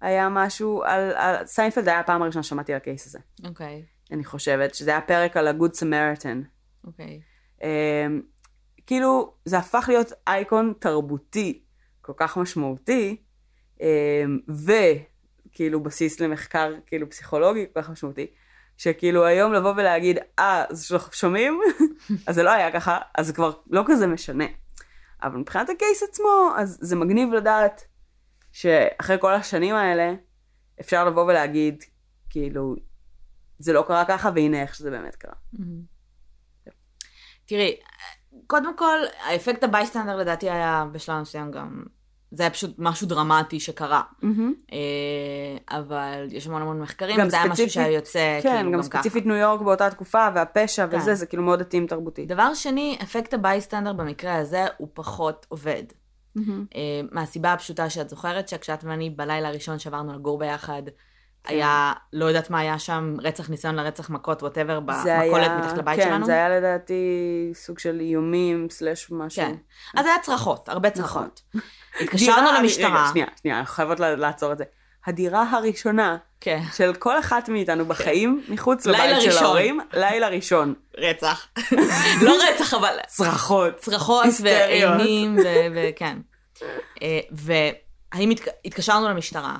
היה משהו על, על... סיינפלד היה הפעם הראשונה ששמעתי על ה-case הזה. אוקיי, אני חושבת שזה היה פרק על ה-Good Samaritan. אוקיי. Um, כאילו, זה הפך להיות אייקון תרבותי כל כך משמעותי, um, וכאילו בסיס למחקר כאילו פסיכולוגי כל כך משמעותי, שכאילו היום לבוא ולהגיד, אה, שומעים? (laughs) אז זה לא היה ככה, אז זה כבר לא כזה משנה. אבל מבחינת הקייס עצמו, אז זה מגניב לדעת שאחרי כל השנים האלה, אפשר לבוא ולהגיד, כאילו, זה לא קרה ככה, והנה איך שזה באמת קרה. תראי, קודם כל, האפקט הבייסטנדר לדעתי היה בשלב מסוים גם, זה היה פשוט משהו דרמטי שקרה. אה, אבל יש המון המון מחקרים, וזה היה משהו שהיה יוצא כן, כאילו גם גם ככה. ספציפית ניו יורק באותה תקופה, והפשע כן. וזה, זה כאילו מאוד התאים תרבותית. דבר שני, אפקט ה-bystander במקרה הזה הוא פחות עובד. אה, מהסיבה הפשוטה שאת זוכרת שכשאת ואני בלילה הראשון שעברנו לגור ביחד. היה, לא יודעת מה היה שם, רצח, ניסיון לרצח, מכות, whatever, במכולת מתחת לבית כן, שלנו. זה היה לדעתי סוג של איומים, slash משהו. כן. אז היה צרחות, הרבה צרחות. דירה (laughs) התקשרנו למשטרה. רגע, שנייה, שנייה, חייבות לעצור את זה. הדירה הראשונה כן. של כל אחת מאיתנו בחיים, מחוץ לילה לבית של. ההורים, לילה ראשון. רצח. (laughs) לא רצח, אבל צרחות. צרחות. ואימים, וכן. אה, והאם התק- התקשרנו למשטרה?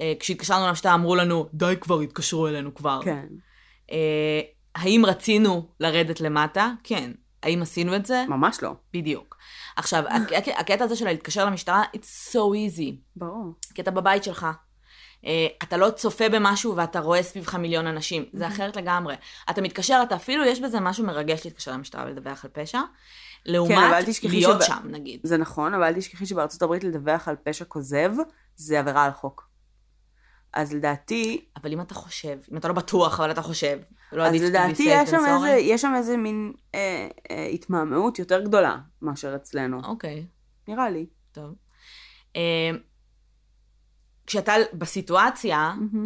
אה, כשהתקשרנו למשטרה אמרו לנו, די כבר, התקשרו אלינו כבר. כן, אה, האם רצינו לרדת למטה? כן. האם עשינו את זה? ממש לא. בדיוק. עכשיו, הק- הק- הקטע הזה של להתקשר למשטרה, it's so easy. ברור. כי אתה בבית שלך. אה, אתה לא צופה במשהו ואתה רואה סביבך מיליון אנשים, זה אחרת לגמרי. אתה מתקשר, אתה אפילו, יש בזה משהו מרגש להתקשר למשטרה ולדווח על פשע, כן, לעומת תשכחי להיות שב- שם, נגיד. זה נכון, אבל אל תשכחי שבארצות הברית לדווח על פשע כוזב, זה עבירה על חוק. אז לדעתי, אבל אם אתה חושב, אם אתה לא בטוח, אבל אתה חושב, לא אז לדעתי יש שם? איזה, יש שם איזה מין אה, אה, התמהמהות יותר גדולה מאשר אצלנו. אוקיי, נראה לי. טוב. אה, כשאתה בסיטואציה, מהמם.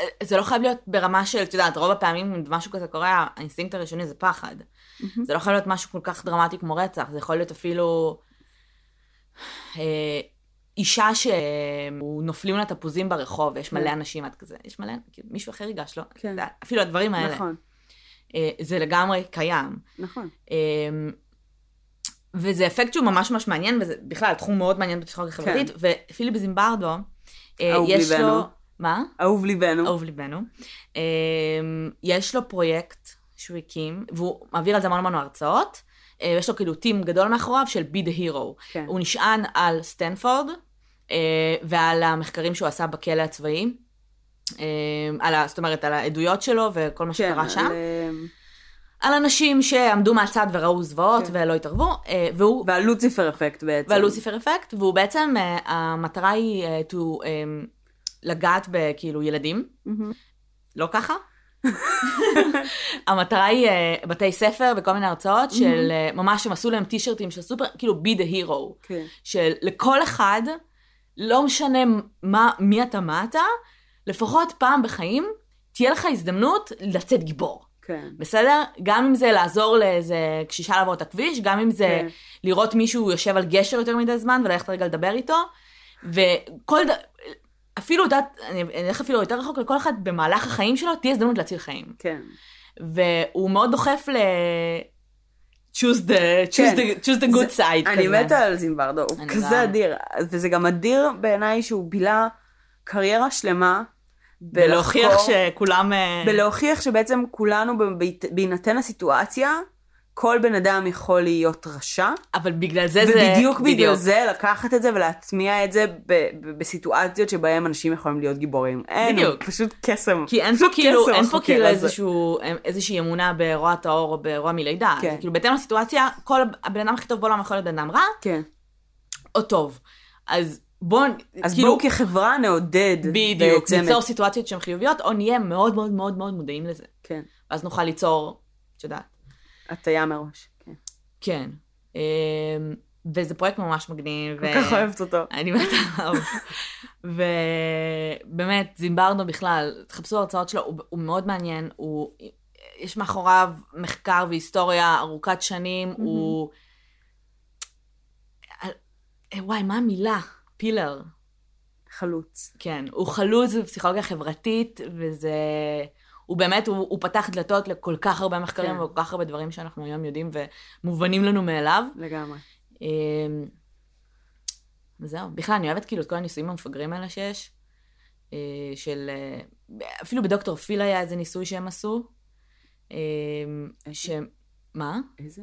אה, זה לא חייב להיות ברמה של, את יודעת, רוב הפעמים אם משהו כזה קורה, האינסטינקט הראשוני זה פחד. מהמם. זה לא חייב להיות משהו כל כך דרמטי כמו רצח, זה יכול להיות אפילו אה, אישה שנופלים לה תפוזים ברחוב, ויש מלא כן. אנשים, את כזה, יש מלא, כאילו, מישהו אחר ייגש, לא? כן. אפילו הדברים האלה. נכון, אה, זה לגמרי קיים. נכון. אה, וזה אפקט שהוא ממש ממש מעניין, וזה בכלל תחום מאוד מעניין בפסיכולוגיה חברתית, ופיליפ זימברדו, אה, כן. יש ליבנו. לו... מה? אהוב ליבנו. אהוב ליבנו. אה, יש לו פרויקט שהוא הקים, והוא מעביר על זה המון המון הרצאות. אה, יש לו כאילו טים גדול מאחוריו של be the hero. כן. הוא נשען על סטנפורד אה, ועל המחקרים שהוא עשה בכלא הצבאי. אה, על ה, זאת אומרת, על העדויות שלו וכל מה שקרה שם. על, על אנשים שעמדו מהצד וראו זוועות כן. ולא התערבו, והוא... ועל לוציפר אפקט בעצם. והלוסיפר אפקט, והוא בעצם, המטרה היא to, לגעת בכאילו ילדים, מהמם. לא ככה. (laughs) (laughs) המטרה היא אה, בתי ספר וכל מיני הרצאות של אה, ממש הם עשו להם טישרטים של סופר, כאילו be the hero, כן. של לכל אחד, לא משנה מה, מי אתה, מה אתה, לפחות פעם בחיים, תהיה לך הזדמנות לצאת גיבור. כן. בסדר? גם אם זה לעזור לאיזה קשישה לעבור את הכביש, גם אם זה כן. לראות מישהו יושב על גשר יותר מדי זמן וללכת רגע לדבר איתו, וכל ד... אפילו, יודעת, אני אלך אפילו יותר רחוק, לכל אחד במהלך החיים שלו תהיה הזדמנות להציל חיים. כן. והוא מאוד דוחף ל... choose the, choose כן. the, choose the good זה- side אני כזה. מתה על זימברדו, הוא כזה גם. אדיר. וזה גם אדיר בעיניי שהוא בילה קריירה שלמה. בלחקור- שכולם... אה, בלהוכיח שבעצם כולנו, בהינתן הסיטואציה, כל בן אדם יכול להיות רשע. אבל בגלל זה זה... ובדיוק בגלל זה לקחת את זה ולהטמיע את זה ב- ב- בסיטואציות שבהם אנשים יכולים להיות גיבורים. אין, בדיוק. פשוט קסם. כי אין פה כאילו, אין פה החוקר כאילו. איזשהו, איזושהי אמונה ברוע טהור או ברוע מלידה. כן. כאילו בהתאם לסיטואציה, כל הבן אדם הכי טוב בעולם יכול להיות בן אדם רע, כן. או טוב. אז בואו, אז כאילו, בואו כחברה נעודד בדיוק, ניצור. סיטואציות שהן חיוביות, או נהיה מאוד מאוד מאוד מאוד מודעים לזה. כן. ואז נוכל ליצור, את יודעת. הטיה מראש, כן. כן. אמ, וזה פרויקט ממש מגניב. כל כך אוהבת אותו. אני מתה עליו. ובאמת, זימברדו בכלל, תחפשו הרצאות שלו, הוא, הוא מאוד מעניין, הוא, יש מאחוריו מחקר והיסטוריה ארוכת שנים, mm-hmm. הוא... אה, וואי, מה המילה? פילר. חלוץ. כן, הוא חלוץ בפסיכולוגיה חברתית, וזה... הוא באמת, הוא, הוא פתח דלתות לכל כך הרבה מחקרים כן. וכל כך הרבה דברים שאנחנו היום יודעים ומובנים לנו מאליו. לגמרי. אמ, וזהו. בכלל, אני אוהבת כאילו את כל הניסויים המפגרים האלה שיש. אה, של... אה, אפילו בדוקטור פיל היה איזה ניסוי שהם עשו. אמ, ש... מה? איזה?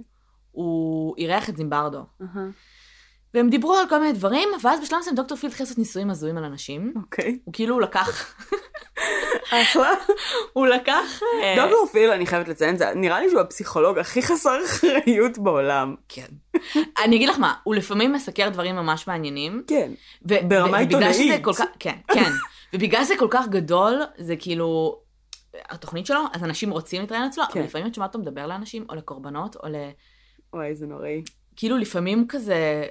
הוא אירח את זימברדו. Uh-huh. והם דיברו על כל מיני דברים, ואז בשלב מסוים דוקטור פיל התחיל לעשות ניסויים הזויים על אנשים. אוקיי. הוא כאילו לקח... אחלה. (laughs) הוא לקח... אה, דוקטור פיל, אני חייבת לציין, זה נראה לי שהוא הפסיכולוג הכי חסר אחריות בעולם. כן. אני אגיד לך מה, הוא לפעמים מסקר דברים ממש מעניינים. כן. ברמה עיתונאית. כן, כן. ובגלל שזה כל כך גדול, זה כאילו... התוכנית שלו, אז אנשים רוצים להתראיין אצלו, אבל כן. לפעמים את שומעת אותו מדבר לאנשים, או לקורבנות, או ל... וואי, זה נוראי. כאילו לפעמים כזה,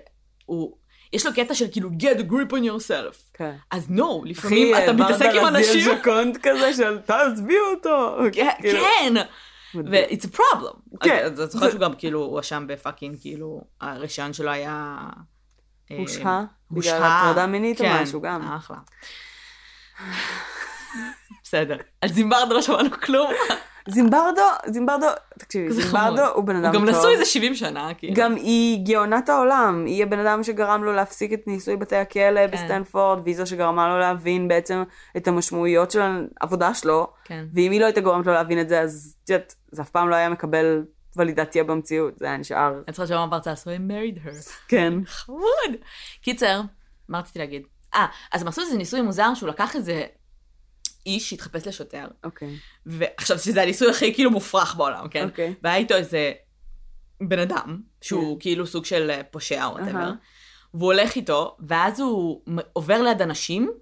הוא... יש לו קטע של כאילו get a grip on yourself. כן. אז no, לפעמים אתה מתעסק עם אנשים... אחי, ז'קונט כזה של תעזבי אותו. כן. (laughs) כאילו. כן. ו-it's a problem. כן. אז זוכר שהוא גם כאילו הואשם ב fucking, כאילו, הרישיון שלו היה... אה, הושהה? בגלל הטרדה מינית או כן. משהו גם. אחלה. (laughs) בסדר. על זימברדו לא שמענו כלום. זימברדו, זימברדו, תקשיבי, זימברדו הוא בן אדם טוב. הוא גם נשוי איזה 70 שנה, כאילו. גם היא גאונת העולם, היא הבן אדם שגרם לו להפסיק את ניסוי בתי הכלא כן. בסטנפורד, והיא זו שגרמה לו להבין בעצם את המשמעויות של העבודה שלו, כן. ואם היא לא הייתה גורמת לו להבין את זה, אז את יודעת, זה אף פעם לא היה מקבל ולידציה במציאות, זה היה נשאר. אני צריכה לשמוע בהרצאה, so I married her. כן. חמוד. קיצר, מה רציתי להגיד? אה, אז הם עשו איזה ניסוי מוזר שהוא לקח איזה איש שהתחפש לשוטר. אוקיי. Okay. ועכשיו, שזה הניסוי הכי כאילו מופרך בעולם, כן? אוקיי. Okay. והיה איתו איזה בן אדם, שהוא yeah. כאילו סוג של אה, פושע או whatever, uh-huh. והוא הולך איתו, ואז הוא עובר ליד אנשים,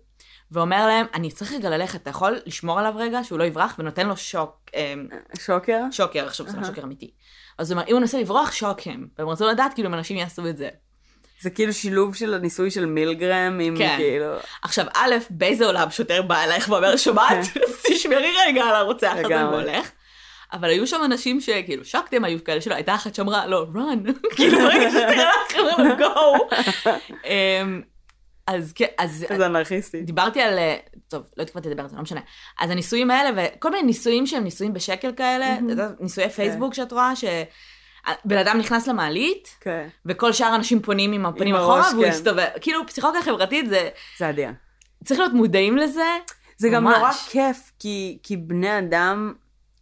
ואומר להם, אני צריך רגע ללכת, אתה יכול לשמור עליו רגע, שהוא לא יברח, ונותן לו שוק. אמ, שוקר? שוקר, עכשיו זה לא שוקר אמיתי. אז הוא אומר, אם הוא מנסה לברוח, שוק הם. והם רצו לדעת כאילו אם אנשים יעשו את זה. זה כאילו שילוב של הניסוי של מילגרם עם כן. כאילו... עכשיו, א', באיזה עולם שוטר בא אלייך ואומר, שומעת? כן. (laughs) תשמרי רגע על הרוצח הזה והולך. אבל היו שם אנשים שכאילו שקתם, היו כאלה שלא, הייתה אחת שאמרה, לא, run, (laughs) כאילו ברגע שתראה לכם, go. אמ, אז כן, אז... זה אנרכיסטי. דיברתי על... טוב, לא התכוונתי לדבר על זה, לא משנה. אז הניסויים האלה, וכל מיני ניסויים שהם ניסויים בשקל כאלה, ניסויי פייסבוק שאת רואה, בן אדם נכנס למעלית, כן. וכל שאר האנשים פונים עם הפנים אחורה, והוא מסתובב. כן. כאילו, פסיכולוגיה חברתית זה... זה אדיר. צריך להיות מודעים לזה. זה ממש. גם נורא כיף, כי, כי בני אדם,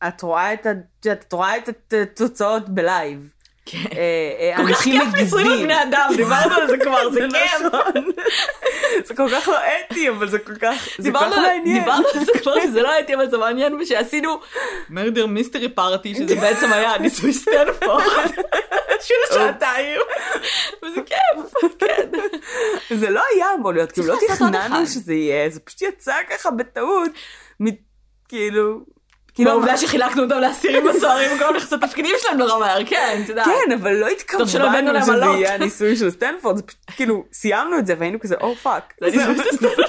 את רואה את, את רואה את התוצאות ב live. כן. אה, אה, כל כך כיף ניסויים על בני אדם, דיברנו על זה כבר, זה (laughs) כיף. נכון. זה כל כך לא אתי, אבל זה כל כך, זה כל כך מעניין. דיברנו על זה כבר שזה לא אתי, אבל זה מעניין, ושעשינו murder mystery party, שזה (laughs) בעצם היה ניסוי סטנפורד. (laughs) של שעתיים. וזה כיף, כן. זה לא היה אמור להיות, כאילו לא תכננו שזה יהיה, זה פשוט יצא ככה בטעות, כאילו... כאילו העובדה שחילקנו אותם לאסירים (laughs) וסוהרים וכל מיני חסות תפקידים שלהם מהר, כן, את יודעת. כן, אבל לא התכוונו שזה יהיה הניסוי של סטנפורד, כאילו סיימנו את זה והיינו כזה, oh fuck. זה של (laughs) סטנפורד.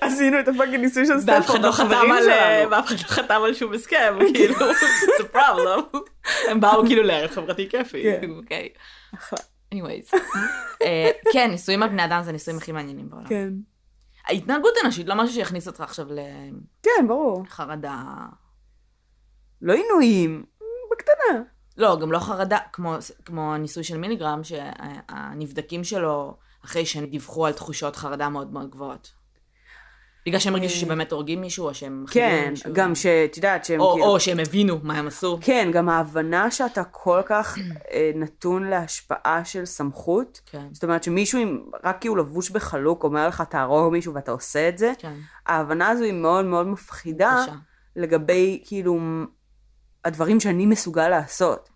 עשינו את ה fucking ניסוי של סטנפורד, החברים שלנו. ואף אחד לא חתם על שום הסכם, (laughs) כאילו, a problem. הם באו כאילו לערב חברתי כיפי, כן. אוקיי. anyways. אה, כן, ניסויים על בני אדם זה הניסויים הכי מעניינים בעולם. כן. ההתנהגות אנושית, לא משהו שיכניס אותך עכשיו ל... כן, ברור. חרדה. לא עינויים, בקטנה. לא, גם לא חרדה, כמו, כמו הניסוי של מיליגרם, שהנבדקים שלו, אחרי שהם דיווחו על תחושות חרדה מאוד מאוד גבוהות. בגלל שהם הרגישו שבאמת הורגים מישהו, או שהם... כן, מישהו. גם שאת יודעת שהם או, כאילו... או שהם הבינו מה הם עשו. כן, גם ההבנה שאתה כל כך אה, נתון להשפעה של סמכות. כן. זאת אומרת שמישהו, עם, רק כי הוא לבוש בחלוק, אומר לך תהרוג מישהו ואתה עושה את זה. כן. ההבנה הזו היא מאוד מאוד מפחידה. קשה. לגבי, כאילו, הדברים שאני מסוגל לעשות.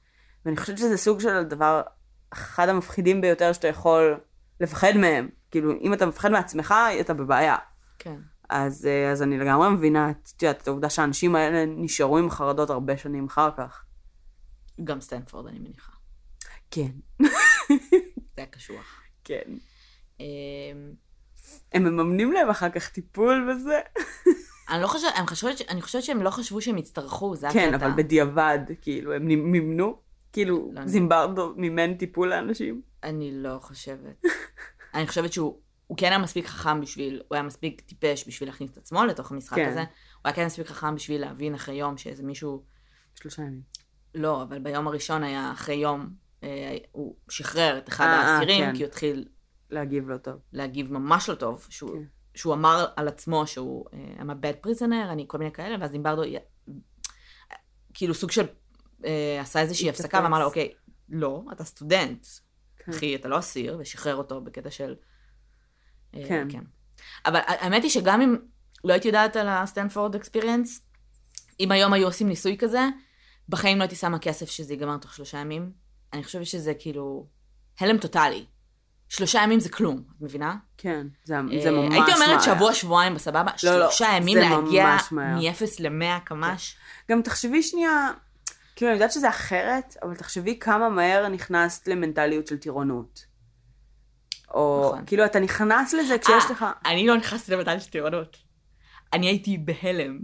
ואני חושבת שזה סוג של דבר, אחד המפחידים ביותר שאתה יכול לפחד מהם. כאילו, אם אתה מפחד מעצמך, אתה בבעיה. כן. אז, אה, אז אני לגמרי מבינה, את יודעת, את העובדה שהאנשים האלה נשארו עם חרדות הרבה שנים אחר כך. גם סטנפורד, אני מניחה. כן, (laughs) זה היה קשוח. כן. אמ, הם מממנים להם אחר כך טיפול וזה. (laughs) אני לא חושבת, אני חושבת, אני חושבת שהם לא חשבו שהם יצטרכו, זה כן, הקטע. אבל בדיעבד, כאילו, הם מימנו, כאילו, לא, זימברדו מימן טיפול לאנשים. אני לא חושבת. (laughs) אני חושבת שהוא הוא כן היה מספיק חכם בשביל, הוא היה מספיק טיפש בשביל להכניס את עצמו לתוך המשחק כן. הזה. הוא היה כן מספיק חכם בשביל להבין אחרי יום שאיזה מישהו, שלושה ימים. לא, אבל ביום הראשון היה אחרי יום, אה, הוא שחרר את אחד אה, אה, האסירים, כן. כי הוא התחיל להגיב לא טוב. להגיב ממש לא טוב, שהוא, כן. שהוא אמר על עצמו שהוא I'm a bad prisoner, אני כל מיני כאלה, ואז דימברדו, כאילו סוג של, אה, עשה איזושהי. הפסקה ואמר לו, אוקיי, לא, אתה סטודנט, כן. אחי, אתה לא אסיר, ושחרר אותו בקטע של... אה, כן. כן. אבל האמת היא שגם אם לא הייתי יודעת על הסטנפורד אקספיריאנס, אם היום היו עושים ניסוי כזה, בחיים לא הייתי שמה כסף שזה ייגמר תוך שלושה ימים. אני חושבת שזה כאילו הלם טוטאלי. שלושה ימים זה כלום, את מבינה? כן, זה, זה אה, ממש הייתי אומרת מהר. שבוע, שבועיים בסבבה, לא, לא, שלושה ימים זה להגיע ממש מהר. מ-0 ל-100 קמ"ש. גם תחשבי שנייה, כאילו, אני יודעת שזה אחרת, אבל תחשבי כמה מהר נכנסת למנטליות של טירונות. או, נכון. כאילו, אתה נכנס לזה כשיש אה, לך... אני לא נכנסתי למדע של טירונות. אני הייתי בהלם.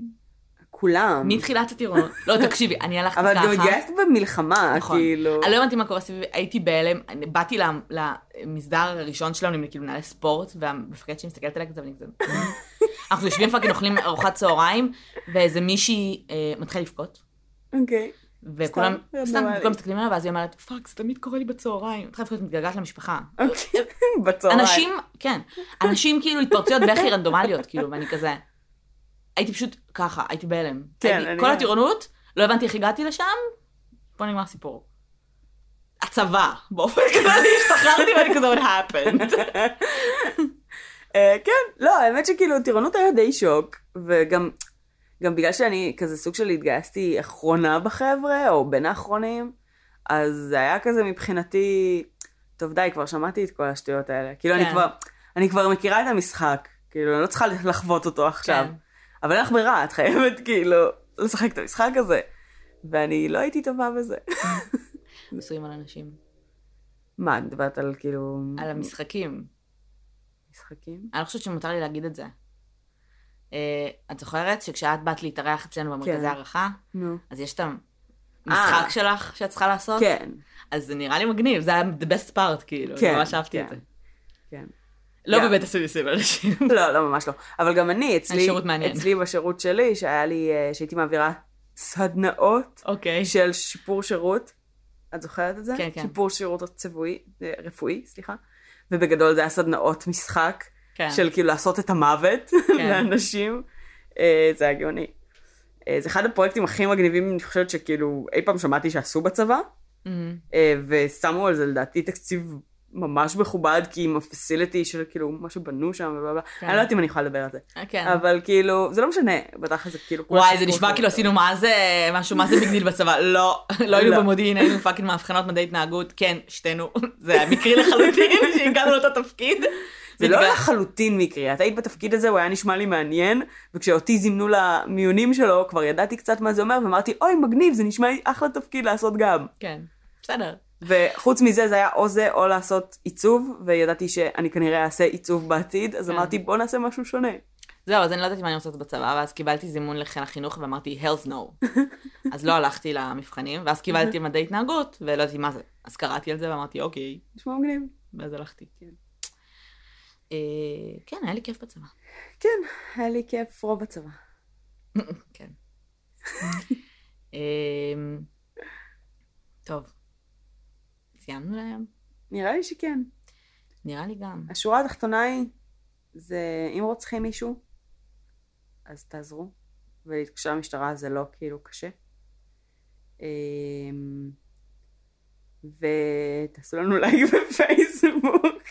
כולם. מתחילת הטירונות. לא, תקשיבי, אני הלכתי אבל ככה. גם התגייסת במלחמה, נכון. כאילו... אני לא הבנתי מה קורה סביבי, הייתי בהלם, באתי למסדר הראשון שלנו, כאילו מנהלי ספורט, והמפקד שלי מסתכלת עליי כזה, ואני כזה... (laughs) אנחנו יושבים fucking אוכלים ארוחת צהריים, ואיזה מישהי אה, מתחילה לבכות, אוקיי. וכולם, סתם. כולם מסתכלים עליה, ואז היא אומרת, fuck, זה תמיד קורה לי בצהריים. מתחילה לבכות, מתגעגעת למשפחה. אוקיי, (laughs) בצהריים. אנשים, כן, אנשים כאילו התפרצויות בכי רנדומליות, כאילו, ואני כזה... הייתי פשוט ככה, הייתי בהלם. כן, הייתי- אני כל. הטירונות, לא הבנתי איך הגעתי לשם, פה נגמר הסיפור. הצבא, באופן כללי (laughs) השתחררתי ואני כזה, what happened. (laughs) אה, כן, לא, האמת שכאילו טירונות היה די שוק, וגם גם בגלל שאני כזה סוג של התגייסתי אחרונה בחבר'ה, או בין האחרונים, אז זה היה כזה מבחינתי, טוב די, כבר שמעתי את כל השטויות האלה. כאילו אני כן. כבר, אני כבר מכירה את המשחק, כאילו אני לא צריכה לחוות אותו עכשיו. כן. אבל אין לך ברירה, את חייבת כאילו לשחק את המשחק הזה. ואני לא הייתי טובה בזה. (laughs) ניסויים על אנשים. מה, את מדברת על כאילו... על המשחקים. משחקים? אני לא חושבת שמותר לי להגיד את זה. אה, את זוכרת שכשאת באת להתארח אצלנו במרכזי כן. הערכה. אז יש את המשחק אה. שלך שאת צריכה לעשות? כן, אז זה נראה לי מגניב, זה היה the best part, כאילו, כן, ממש אהבתי את כן. זה. כן. לא. באמת עשו על אנשים. (laughs) לא, לא, ממש לא. אבל גם אני, אצלי. אצלי בשירות שלי, שהיה לי, אה, שהייתי מעבירה סדנאות אוקיי. של שיפור שירות. את זוכרת את זה? כן, כן. שיפור שירות צבועי, אה, רפואי, סליחה. ובגדול זה היה סדנאות משחק, כן. של כאילו לעשות את המוות (laughs) לאנשים. אה, זה היה גאוני. זה אחד הפרויקטים הכי מגניבים, אני חושבת שכאילו אי פעם שמעתי שעשו בצבא. אה, ושמו על זה לדעתי תקציב ממש מכובד, כי עם ה facility של כאילו מה שבנו שם ובלה כן. אני לא יודעת אם אני יכולה לדבר על זה. אה, כן. אבל כאילו, זה לא משנה, בתכל'ס זה כאילו... וואי, זה נשמע כאילו עשינו מה זה, משהו, מה זה big deal בצבא. (laughs) לא, לא היינו לא. במודיעין, היינו fucking מאבחנות מדעי התנהגות. כן, שתינו. (laughs) זה היה מקרי לחלוטין (laughs) שהגענו לאותו תפקיד. זה לא לחלוטין מקרי, את היית בתפקיד הזה, הוא היה נשמע לי מעניין, וכשאותי זימנו למיונים שלו, כבר ידעתי קצת מה זה אומר, ואמרתי, אוי, מגניב, זה נשמע לי אחלה תפקיד לעשות גם. כן, בסדר. וחוץ מזה, זה היה או זה או לעשות עיצוב, וידעתי שאני כנראה אעשה עיצוב בעתיד, אז כן. אמרתי, בוא נעשה משהו שונה. זהו, אז אני לא ידעתי מה אני רוצה לעשות בצבא, ואז קיבלתי זימון לחיל החינוך ואמרתי, health no. (laughs) אז לא הלכתי למבחנים, ואז קיבלתי מדעי התנהגות, ולא ידעתי מה זה. אז קראתי על זה ואמרתי, אוקיי, נשמע מגניב. ואז הלכתי. כן. אה, כן, היה לי כיף בצבא. כן, היה לי כיף רוב הצבא. (laughs) כן. (laughs) אמ, טוב. סיימנו להיום? נראה לי שכן. נראה לי גם. השורה התחתונה היא, זה אם רוצחים מישהו, אז תעזרו, ולהתקשר למשטרה זה לא כאילו קשה. אמ, ותעשו לנו לייק בפייסבוק.